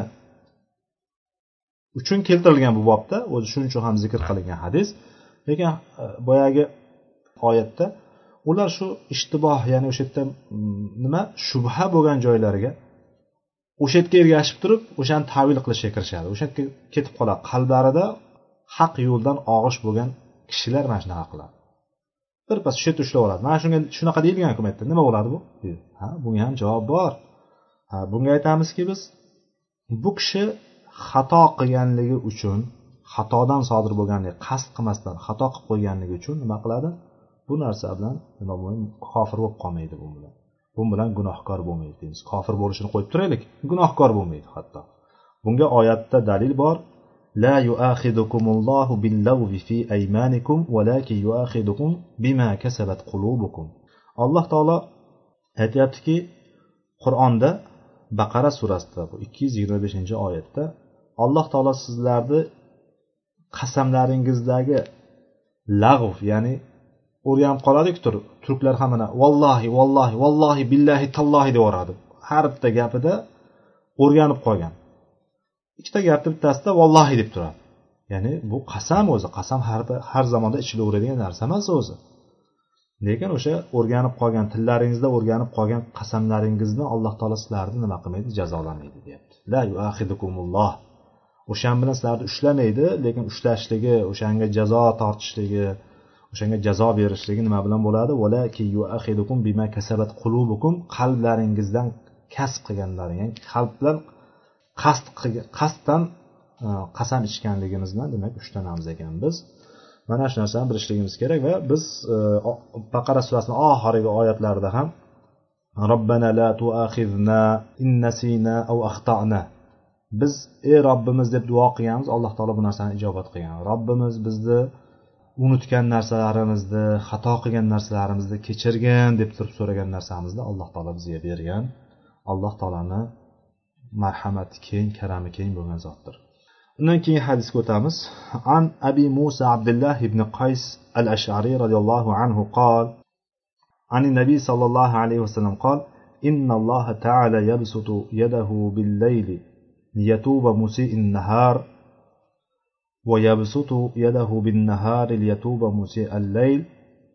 uchun keltirilgan bu bobda o'zi shuning uchun ham zikr qilingan hadis. Lekin e, boyagi oyatda ular shu ishtiboh ya'ni o'sha yerda mm, nima shubha bo'lgan joylariga o'sha yerga ergashib turib o'shani tavil qilishga kirishadi. O'sha yerga ketib qoladi. Qalblarida haq yo'ldan og'ish bo'lgan kishilar mana shunaqa qiladi. Birpas shu yerda ushlab oladi. Mana shunga shunaqa deyilgan yerda nima bo'ladi bu? Ha bunga ham javob bor. Ha bunga aytamizki biz bu kishi xato qilganligi uchun xatodan sodir bo'lganligi qasd qilmasdan xato qilib qo'yganligi uchun nima qiladi bu narsa bilan nima kofir bo'lib qolmaydi bu bilan bu bilan gunohkor bo'lmaydi deymiz kofir bo'lishini qo'yib turaylik gunohkor bo'lmaydi hatto bunga oyatda dalil bor لا يؤاخذكم الله باللغو في أيمانكم ولكن يؤاخذكم بما كسبت قلوبكم alloh taolo aytyaptiki qur'onda baqara surasida bu ikki yuz yigirma beshinchi oyatda alloh taolo sizlarni qasamlaringizdagi lag'v ya'ni o'rganib qoladiku turklar ham mana vallohi vallohi vallohi billahi tallohi deb har bitta gapida o'rganib qolgan. Ikkita gapni bittasida vallohi deb turadi. Ya'ni bu qasam o'zi qasam har har zamonda ichilaveradigan narsa emas o'zi. Lekin o'sha o'rganib qolgan tillaringizda o'rganib qolgan qasamlaringizni alloh taolo sizlarni nima qilmaydi? Jazolamaydi deyapti. La yuahidukumulloh o'shan bilan sizlarni ushlamaydi lekin ushlashligi o'shanga jazo tortishligi o'shanga jazo berishligi nima bilan bo'ladi? Kasabat qulubukum. Qalblaringizdan kasb qilganlaring ya'ni qalb bilan qasd qasddan qasam ichganligimizdan demak ushlanamiz ekan biz. Mana shu narsani bilishligimiz kerak va biz e, baqara surasini oxirgi oyatlarida ham robbana la tuaxizna in nasina aw axtana biz ey robbimiz deb duo qilganmiz alloh taolo bu narsani ijobat qilgan. Robbimiz bizni unutgan narsalarimizni xato qilgan narsalarimizni kechirgin deb turib so'ragan narsamizni alloh taolo bizga bergan. Alloh taoloni marhamati keng karami keng bo'lgan zotdir. Undan keyin hadisga o'tamiz an abi musa abdullah ibn qays al ashariy roziyallohu anhu qol عن النبي صلى الله عليه وسلم قال إن الله تعالى يبسط يده بالليل ليتوب مسيء النهار ويبسط يده بالنهار ليتوب مسيء الليل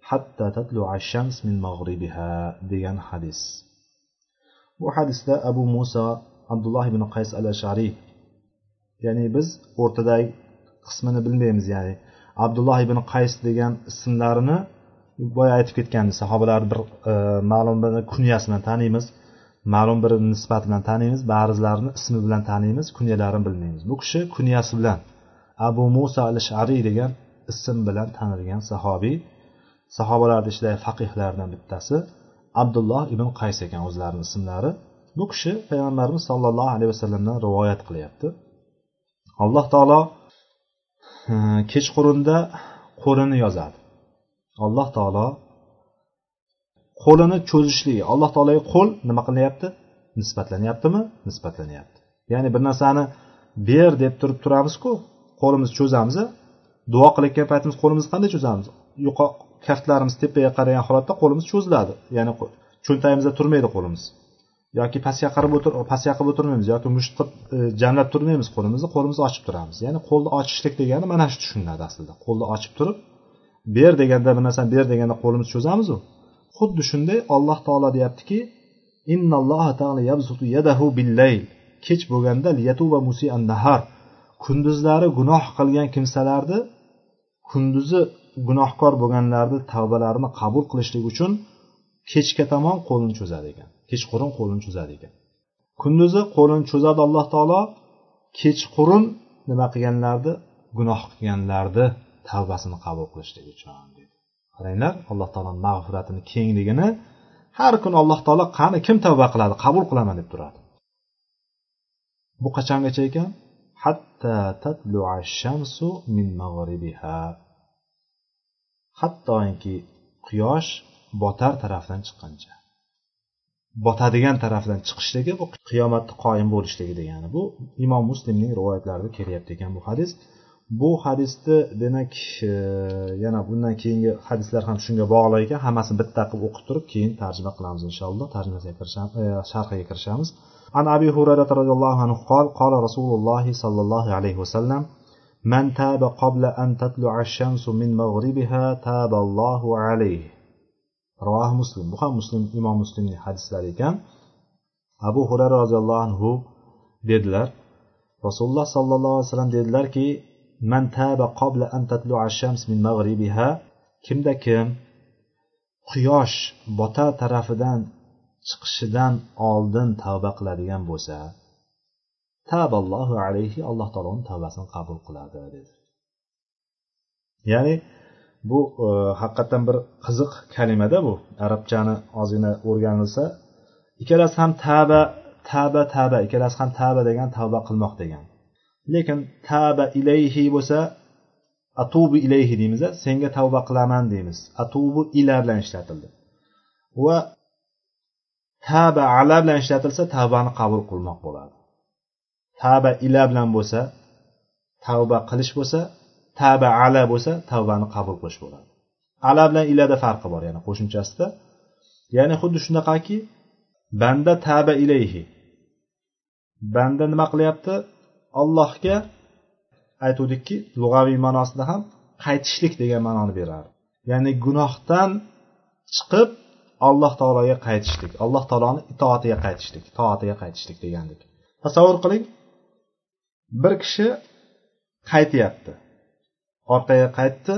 حتى تطلع الشمس من مغربها degan hadis bu hadisda abu muso abdulloh ibn qays al ashariy ya'ni biz o'rtadagi qismini bilmaymiz ya'ni abdulloh ibn qays degan ismlarini boya aytib ketgandi. Sahobalarni bir e, ma'lum bir kunyasi bilan taniymiz ma'lum bir nisbat bilan taniymiz ba'zilarini ismi bilan taniymiz kunyalarini bilmaymiz. Bu kishi kunyasi bilan abu muso al shariy degan ism bilan tanilgan sahobiy. Sahobalarni ichidagi faqihlardan bittasi abdulloh ibn qays ekan o'zlarini ismlari. Bu kishi payg'ambarimiz sollallohu alayhi vasallamdan rivoyat qilyapti. Alloh taolo e, kechqurunda qo'lini yozadi. Alloh taolo qo'lini cho'zishligi alloh taologa qo'l nima qilinyapti? Nisbatlanyaptimi? Nisbatlanyapti. Ya'ni bir narsani ber deb turib turamizku qo'limizni cho'zamiz e, duo qilayotgan paytimiz qo'limizni qanday cho'zamiz? Yuqori kaftlarimiz tepaga qaragan holatda qo'limiz cho'ziladi. Ya'ni cho'ntagimizda turmaydi qo'limiz. Yoki pastga qarab o'tir pastga qilib o'tirmaymiz yoki musht qilib e, jamlab turmaymiz qo'limizni qo'limizni ochib turamiz. Ya'ni qo'lni ochishlik degani mana shu tushuniladi aslida. Qo'lni ochib turib ber deganda bir narsani ber deganda qo'limizni cho'zamizu. Xuddi shunday alloh taolo deyaptiki kech bo'lganda nahar. Kunduzlari gunoh qilgan kimsalarni kunduzi gunohkor bo'lganlarni tavbalarini qabul qilishlik uchun kechga tomon qo'lini cho'zadi ekan. Kechqurun qo'lini cho'zadi ekan. Kunduzi qo'lini cho'zadi alloh taolo. Kechqurun nima qilganlarni gunoh qilganlarni tavbasini qabul qilishlik uchun qaranglar alloh taoloni mag'firatini kengligini har kuni alloh taolo qani kim tavba qiladi qabul qilaman deb turadi. Bu qachongacha ekan? Hatta shamsu min mag'ribiha hattoki quyosh botar tarafdan chiqqancha botadigan tarafdan chiqishligi bu qiyomatni qoyim bo'lishligi degani bu imom muslimning rivoyatlarida kelyapti ekan bu hadis bu hadisni demak e, yana bundan keyingi hadislar ham shunga bog'liq ekan hammasini bitta qilib o'qib turib keyin tarjima qilamiz inshaalloh tarjimasiga kirishamiz e, sharhiga kirishamiz عن أبي هريرة رضي الله عنه قال قال رسول الله صلى الله عليه وسلم من تاب قبل أن تطلع الشمس من مغربها تاب الله عليه rivoh muslim. Bu ham muslim imom muslimning hadislari ekan. Abu xurara roziyallohu anhu dedilar. Rasululloh sollallohu alayhi vasallam dedilarki man taba qabla an shams min mag'ribiha kimda kim quyosh bota tarafidan chiqishidan oldin tavba qiladigan bo'lsa taballohu alayhi alloh taoloni tavbasini qabul qiladi dedi. Ya'ni bu e, haqiqatdan bir qiziq kalimada bu. Arabchani ozgina o'rganilsa ikkalasi ham taba taba taba ikkalasi ham taba degan tavba qilmoq degan. Lekin taba ilayhi bo'lsa atubu ilayhi deymiz senga tavba qilaman deymiz. Atubu ila bilan ishlatildi. Va taba ala bilan ishlatilsa tavbani qabul qilmoq bo'ladi. Taba ila bilan bo'lsa tavba qilish bo'lsa taba ala bo'lsa tavbani qabul qilish bo'ladi. Ala bilan ilada farqi bor ya'ni qo'shimchasida. Ya'ni xuddi shunaqaki banda taba ilayhi. Banda nima qilyapti? Allohga aytuvdikki lug'aviy ma'nosida ham qaytishlik degan ma'noni beradi ya'ni gunohdan chiqib alloh taologa qaytishlik alloh taoloni itoatiga qaytishlik toatiga qaytishlik degandik. Tasavvur qiling bir kishi qaytyapti. Orqaga qaytdi.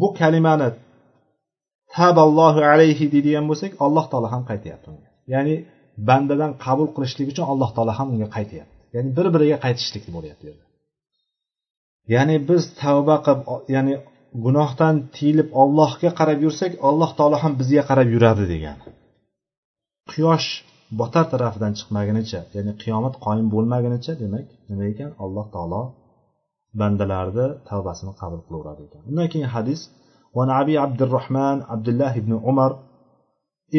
Bu kalimani taballohu alayhi deydigan bo'lsak alloh taolo ham qaytyapti unga. Ya'ni bandadan qabul qilishlik uchun alloh taolo ham unga qaytyapti. Ya'ni bir biriga qaytishlik bo'lyapti bu yerda. Ya'ni biz tavba qilib ya'ni gunohdan tiyilib ollohga qarab yursak alloh taolo ham bizga qarab yuradi degani. Quyosh botar tarafidan chiqmagunicha ya'ni qiyomat qoyim bo'lmagunicha demak nima ekan? Alloh taolo bandalarni tavbasini qabul qilaveradi ekan undan keyin hadis وعن أبي عبد الرحمن عبد الله بن عمر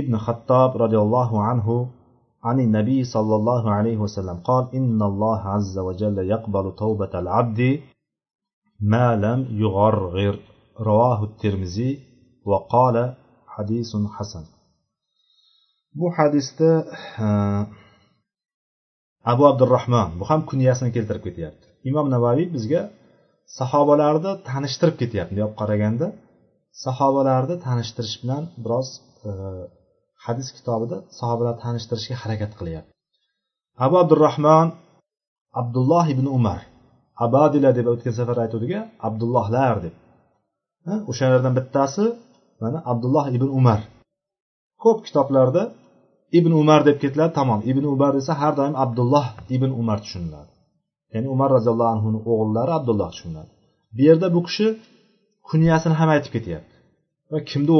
ابن خطاب رضي الله عنه عن النبي صلى الله عليه وسلم قال إن الله عز وجل يقبل توبة العبد ما لم يغرغر رواه الترمذي وقال حديث حسن bu hadisda abu abdurahmon bu ham kunyasini keltirib ketyapti Imom navoiy bizga sahobalarni tanishtirib ketyapti. Bunday olib qaraganda sahobalarni tanishtirish bilan biroz e, hadis kitobida sahobalarni tanishtirishga harakat qilyapti. Abu abdurahmon abdulloh ibn umar abadila deb o'tgan safar aytuvdik abdullohlar deb. O'shalardan bittasi mana abdulloh ibn umar. Ko'p kitoblarda ibn umar deb ketiladi tamom. Ibn umar desa har doim abdulloh ibn umar tushuniladi. Ya'ni umar roziyallohu anhuni o'g'illari abdulloh tushuniladi bu yerda bu kishi kunyasini ham aytib ketyapti va kimni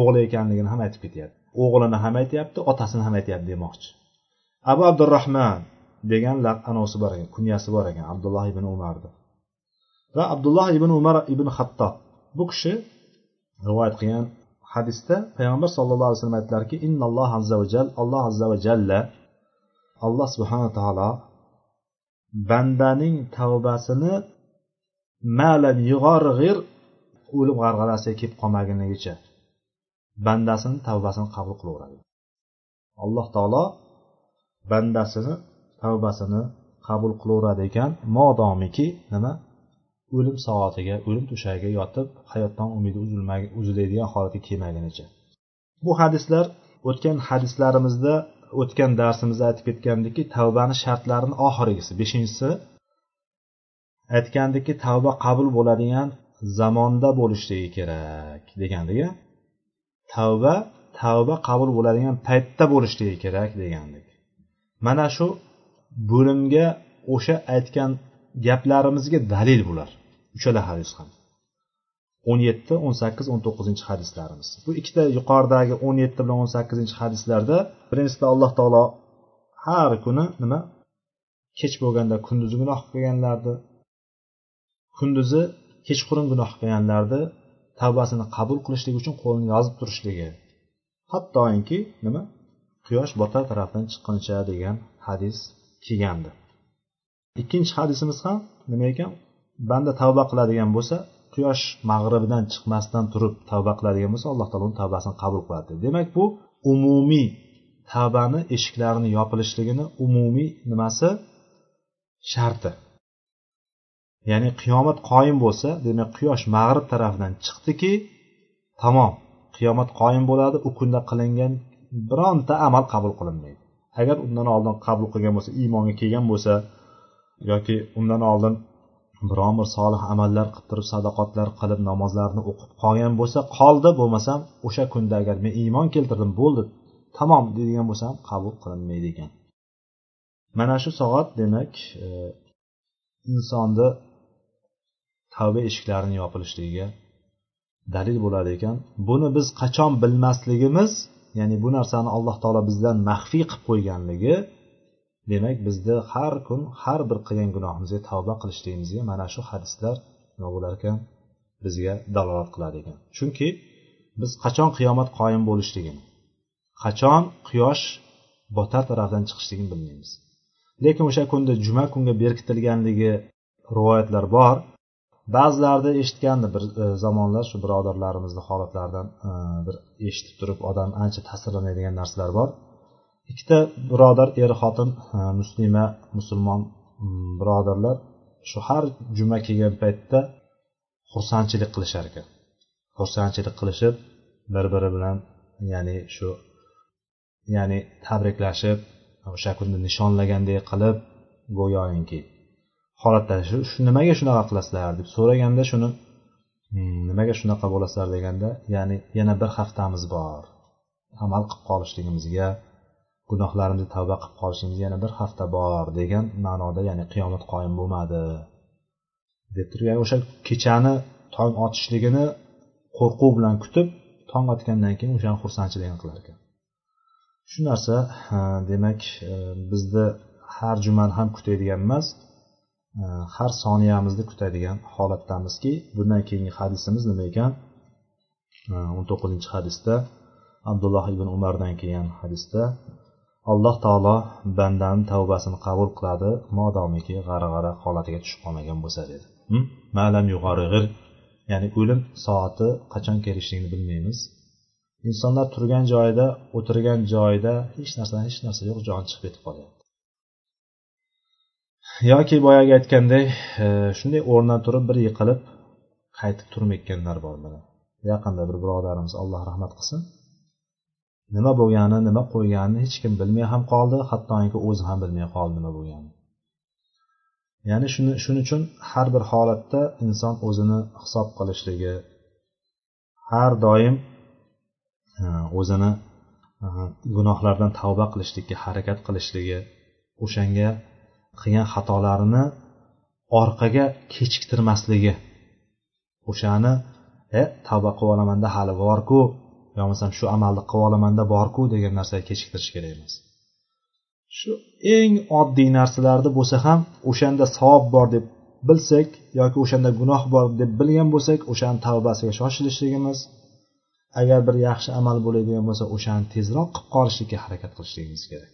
o'g'li ekanligini ham aytib ketyapti. O'g'lini ham aytyapti otasini ham aytyapti demoqchi. Abu abdurahmon degan anosi bor ekan kunyasi bor ekan abdulloh ibn umarni va abdulloh ibn umar ibn hattob bu kishi rivoyat qilgan hadisda payg'ambar sallallohu alayhi vasallam aytdilarki innalloh azza va jal alloh azza va jalla alloh subhana taolo bandaning tavbasini malam yug'org'ir o'lim g'arg'arasiga kelib qolmagunigacha bandasini tavbasini qabul qilaveradi. Alloh taolo bandasini tavbasini qabul qilaveradi ekan modomiki nima? O'lim soatiga o'lim to'shagiga yotib hayotdan umidi uziladigan holatga kelmagunicha bu hadislar o'tgan hadislarimizda o'tgan darsimizda aytib ketgandikki tavbani shartlarini oxirgisi. Beshinchisi aytgandiki tavba qabul bo'ladigan zamonda bo'lishligi kerak degandik tavba tavba qabul bo'ladigan paytda bo'lishligi kerak degandik mana shu bo'limga o'sha aytgan gaplarimizga dalil bular. Uchala hadis ham. O'n yetti o'n sakkiz o'n to'qqizinchi hadislarimiz. Bu ikkita yuqoridagi o'n yetti bilan o'n sakkizinchi hadislarda birinchisida alloh taolo har kuni nima? Kech bo'lganda kunduzi gunoh qilganlarni kunduzi kechqurun gunoh qilganlarni tavbasini qabul qilishlik uchun qo'lini yozib turishligi. Hattoki nima? Quyosh botar tarafdan chiqquncha degan hadis kelgandi. Ikkinchi hadisimiz ham nima ekan? Banda tavba qiladigan bo'lsa quyosh mag'ribidan chiqmasdan turib tavba qiladigan bo'lsa alloh taolo uni tavbasini qabul qiladi. Demak bu umumiy tavbani eshiklarini yopilishligini umumiy nimasi? Sharti. Ya'ni qiyomat qoyim bo'lsa demak quyosh mag'rib tarafidan chiqdiki tamom qiyomat qoyim bo'ladi u kunda qilingan bironta amal qabul qilinmaydi. Agar undan oldin qabul qilgan bo'lsa iymonga kelgan bo'lsa yoki undan oldin biron bir solih amallar qilib turib sadoqatlar qilib namozlarni o'qib qolgan bo'lsa qoldi bo'lmasam o'sha kunda agar men iymon keltirdim bo'ldi tamom deydigan bo'lsam qabul qilinmaydi ekan mana shu soat demak e, insonni tavba eshiklarini yopilishligiga dalil bo'ladi ekan. Buni biz qachon bilmasligimiz ya'ni bu narsani alloh taolo bizdan maxfiy qilib qo'yganligi demak bizni har kun har bir qilgan gunohimizga tavba qilishligimizga mana shu hadislar nima bo'lar ekan? Bizga dalolat qiladi ekan. Chunki biz qachon qiyomat qoyim bo'lishligini qachon quyosh botar tarafdan chiqishligini bilmaymiz. Lekin o'sha kunda juma kunga berkitilganligi rivoyatlar bor. Ba'zilarida eshitgandi bir e, zamonlar shu birodarlarimizni holatlaridan e, bir eshitib turib odam ancha ta'sirlanadigan narsalar bor. Ikkita birodar er xotin muslima musulmon mm, birodarlar shu har juma kelgan paytda xursandchilik qilishar ekan. Xursandchilik qilishib bir biri bilan ya'ni shu ya'ni tabriklashib o'sha kunni nishonlagandek qilib go'yoinki holatda shu nimaga shunaqa qilasizlar deb so'raganda shuni hmm, nimaga shunaqa bo'lasizlar? deganda ya'ni yana bir haftamiz bor amal qilib qolishligimizga gunohlarimizni tavba qilib qolishimizga yana bir hafta bor degan ma'noda ya'ni qiyomat qoyim bo'lmadi. Deb turib ya'ni o'sha kechani tong otishligini qo'rquv bilan kutib tong otgandan keyin o'shani xursandchiligini qilar ekan. Shu narsa demak e, bizni har jumani ham kutadigan emas e, har soniyamizni kutadigan holatdamizki bundan keyingi hadisimiz nima ekan? E, o'n to'qqizinchi hadisda abdulloh ibn umardan kelgan hadisda alloh taolo bandani tavbasini qabul qiladi modomiki g'ara g'ara holatiga tushib qolmagan bo'lsa dedi. Hm? Malam yuqorig'ir ya'ni o'lim soati qachon kelishligini bilmaymiz. Insonlar turgan joyida o'tirgan joyida hech narsa hech narsa yo'q jon chiqib ketib qolyapti yoki boyagi aytganday e, shunday o'rnidan turib bir yiqilib qaytib turmayotganlar bor mana. Yaqinda bir birodarimiz alloh rahmat qilsin. Nima bo'lgani nima qo'yganini hech kim bilmay ham qoldi hattoki o'zi ham bilmay qoldi nima bo'lganini ya'ni shuni shuning uchun har bir holatda inson o'zini hisob qilishligi har doim e, o'zini e, gunohlardan tavba qilishlikka harakat qilishligi o'shanga qilgan xatolarini orqaga kechiktirmasligi. O'shani e tavba qilib olamanda hali borku bo'lmasam shu amalni qilib olamanda borku degan narsaga kechiktirish kerak emas. Shu eng oddiy narsalarni bo'lsa ham o'shanda savob bor deb bilsak yoki o'shanda gunoh bor deb bilgan bo'lsak o'shani tavbasiga shoshilishligimiz agar bir yaxshi amal bo'ladigan bo'lsa o'shani tezroq qilib qolishlikka harakat qilishligimiz kerak.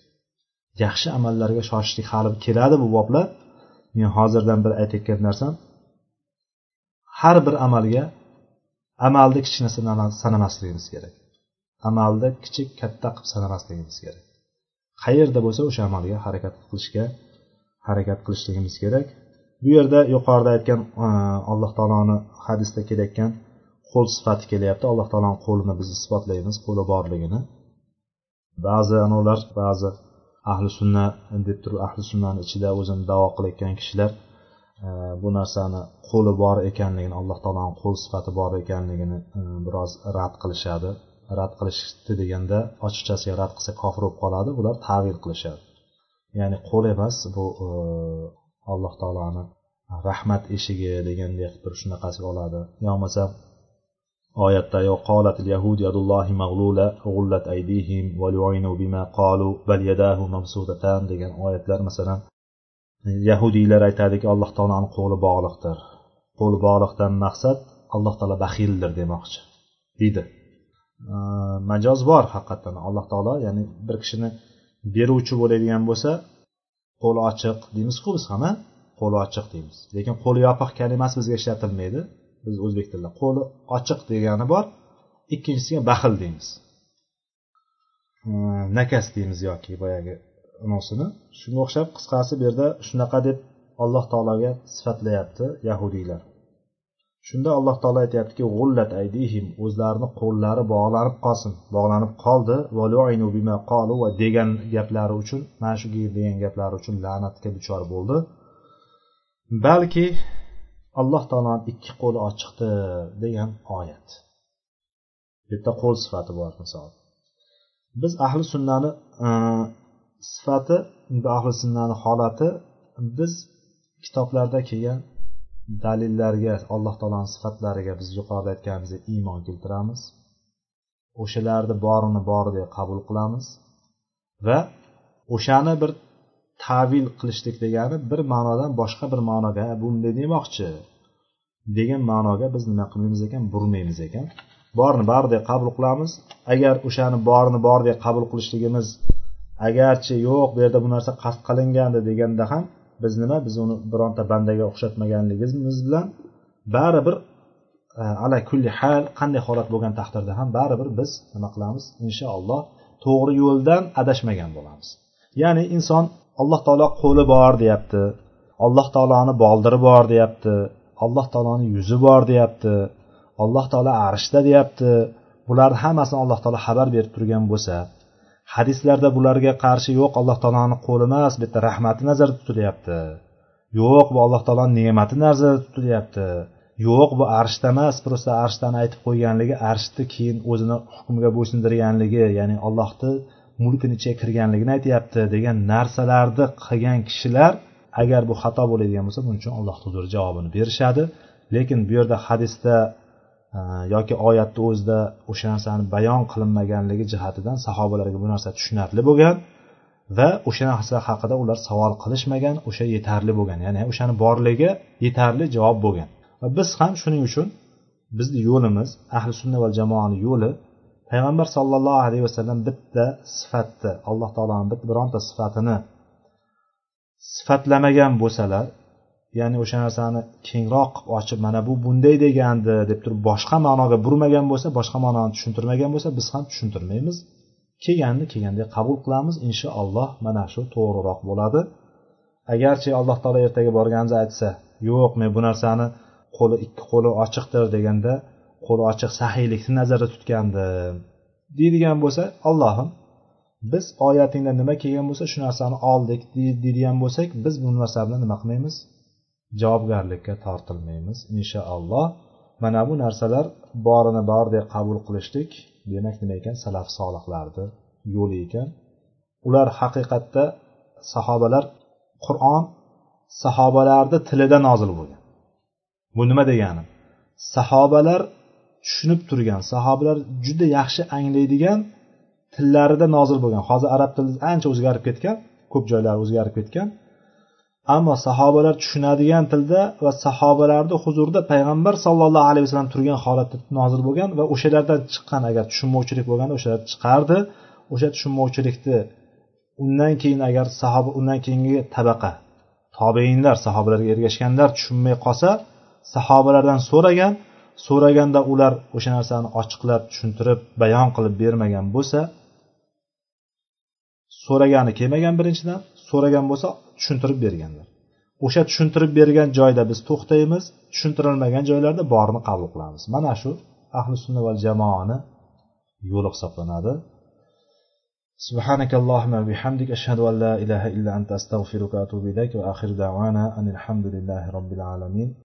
Yaxshi amallarga shoshishlik hali keladi bu boblar men hozirdan bir aytayotgan narsam har bir amalga amalni kichkina sanamasligimiz kerak. Amalni kichik katta qilib sanamasligimiz kerak. Qayerda bo'lsa o'sha amalga harakat qilishga harakat qilishligimiz kerak. Bu yerda yuqorida aytgan e, alloh taoloni hadisda kelayotgan qo'l sifati kelyapti. Alloh taoloni qo'lini biz isbotlaymiz qo'li borligini. Ba'zi anavlar ba'zi ahli sunna deb turib ahli sunnani ichida o'zini davo qilayotgan kishilar bu narsani qo'li bor ekanligini alloh taoloni qo'l sifati bor ekanligini e, biroz rad qilishadi rad qilishdi deganda ochiqchasiga rad qilsa kofir bo'lib qoladi bular tavil qilishadi ya'ni qo'l emas bu e, alloh taoloni rahmat eshigi degandek bir shunaqasiga oladi yo bo'lmasa oyatda qolat اليهود يد الله مغلولة غلت أيديهم ولعنوا بما قالوا بل يداه مبسوطتان degan oyatlar masalan yahudiylar aytadiki alloh taoloni qo'li bog'liqdir. Qo'li bog'liqdan maqsad alloh taolo baxildir demoqchi deydi. Majoz bor haqiqatdan alloh taolo ya'ni bir kishini beruvchi bo'ladigan bo'lsa qo'li ochiq deymizku biz ham qo'li ochiq deymiz. Lekin qo'li yopiq kalimasi bizga ishlatilmaydi. Biz o'zbek tilida qo'li ochiq degani bor ikkinchisiga baxil deymiz. Nakas deymiz yoki boyagi. Anosini. Shunga o'xshab qisqasi bu yerda shunaqa deb alloh taologa sifatlayapti yahudiylar. Shunda alloh taolo aytyaptiki g'ullat aydihim o'zlarini qo'llari bog'lanib qolsin bog'lanib qoldi. Va degan gaplari uchun mana shu degan gaplari uchun la'natga duchor bo'ldi. Balki alloh taoloni ikki qo'li ochiqdir degan oyat. Bu yerda qo'l sifati bor misol. Biz ahli sunnani sifati ahli sunnani holati biz kitoblarda kelgan dalillarga alloh taoloni sifatlariga biz yuqorida aytganimizdek iymon keltiramiz. O'shalarni borini boridek qabul qilamiz va o'shani bir tavil qilishlik degani bir ma'nodan boshqa bir ma'noga bunday demoqchi degan ma'noga biz nima qilmaymiz ekan burmaymiz ekan. Borini baridek qabul qilamiz. Agar o'shani borini boridek qabul qilishligimiz agarchi yo'q bu yerda bu narsa qasd qilingandi deganda ham biz nima biz uni bironta bandaga o'xshatmaganligimiz bilan baribir e, ala kulli hal qanday holat bo'lgan taqdirda ham baribir biz nima qilamiz? Inshaalloh to'g'ri yo'ldan adashmagan bo'lamiz. Ya'ni inson alloh taolo qo'li bor deyapti alloh taoloni boldiri bor deyapti alloh taoloni yuzi bor deyapti alloh taolo arshda deyapti. Bularni hammasini alloh taolo xabar berib turgan bo'lsa hadislarda bularga qarshi yo'q alloh taoloni qo'li emas bu yerda rahmati nazarda tutilyapti. Yo'q bu alloh taoloni ne'mati nazarda tutilyapti. Yo'q bu arshda emas просто arshdani aytib qo'yganligi arshni keyin o'zini hukmiga bo'ysundirganligi ya'ni allohni mulkini ichiga kirganligini aytyapti degan narsalarni qilgan kishilar agar bu xato bo'ladigan bo'lsa buning uchun alloh huzurida javobini berishadi. Lekin bu yerda hadisda Э, yoki oyatni o'zida o'sha narsani bayon qilinmaganligi jihatidan sahobalarga bu narsa tushunarli bo'lgan va o'sha narsa haqida ular savol qilishmagan o'sha yetarli bo'lgan. Ya'ni o'shani borligi yetarli javob bo'lgan. Va biz ham shuning uchun bizni yo'limiz ahli sunna va jamoani yo'li payg'ambar sollallohu alayhi vasallam bitta sifatni alloh taoloni bironta sifatini sifatlamagan bo'lsalar ya'ni o'sha narsani kengroq qilib ochib mana bu bunday degandi deb turib boshqa ma'noga burmagan bo'lsa boshqa ma'noni tushuntirmagan bo'lsa biz ham tushuntirmaymiz. Kelganni kelgandek qabul qilamiz inshaalloh mana shu to'g'riroq bo'ladi. Agarchi alloh taolo ertaga borganimizda aytsa yo'q men bu narsani qo'li ikki qo'li ochiqdir deganda qo'li ochiq sahiylikni nazarda tutgandim deydigan bo'lsa allohim biz oyatingda nima kelgan bo'lsa shu narsani oldik deydigan bo'lsak biz bu narsa bilan nima qilmaymiz? Javobgarlikka tortilmaymiz inshaalloh. Mana bu narsalar borini bordek qabul qilishlik demak nima ekan? Salaf solihlarni yo'li ekan. Ular haqiqatda sahobalar qur'on sahobalarni tilida nozil bo'lgan. Bu nima degani? Sahobalar tushunib turgan sahobalar juda yaxshi anglaydigan tillarida nozil bo'lgan. Hozir arab tili ancha o'zgarib ketgan ko'p joylari o'zgarib ketgan. Ammo sahobalar tushunadigan tilda va sahobalarni huzurida payg'ambar sollallohu alayhi vasallam turgan holatda nozil bo'lgan va o'shalardan chiqqan agar tushunmovchilik bo'lganda o'shalar chiqardi. O'sha tushunmovchilikni undan keyin agar sahoba undan keyingi tabaqa tobeinlar sahobalarga ergashganlar tushunmay qolsa sahobalardan so'ragan so'raganda ular o'sha narsani ochiqlab tushuntirib bayon qilib bermagan bo'lsa so'ragani kelmagan birinchidan so'ragan bo'lsa tushuntirib berganlar o'sha tushuntirib bergan joyda biz to'xtaymiz tushuntirilmagan joylarda borini qabul qilamiz mana shu ahli sunna va jamoani yo'li hisoblanadi سبحانك اللهم وبحمدك أشهد أن لا إله إلا أنت أستغفرك وأتوب إليك وآخر دعوانا أن الحمد لله رب العالمين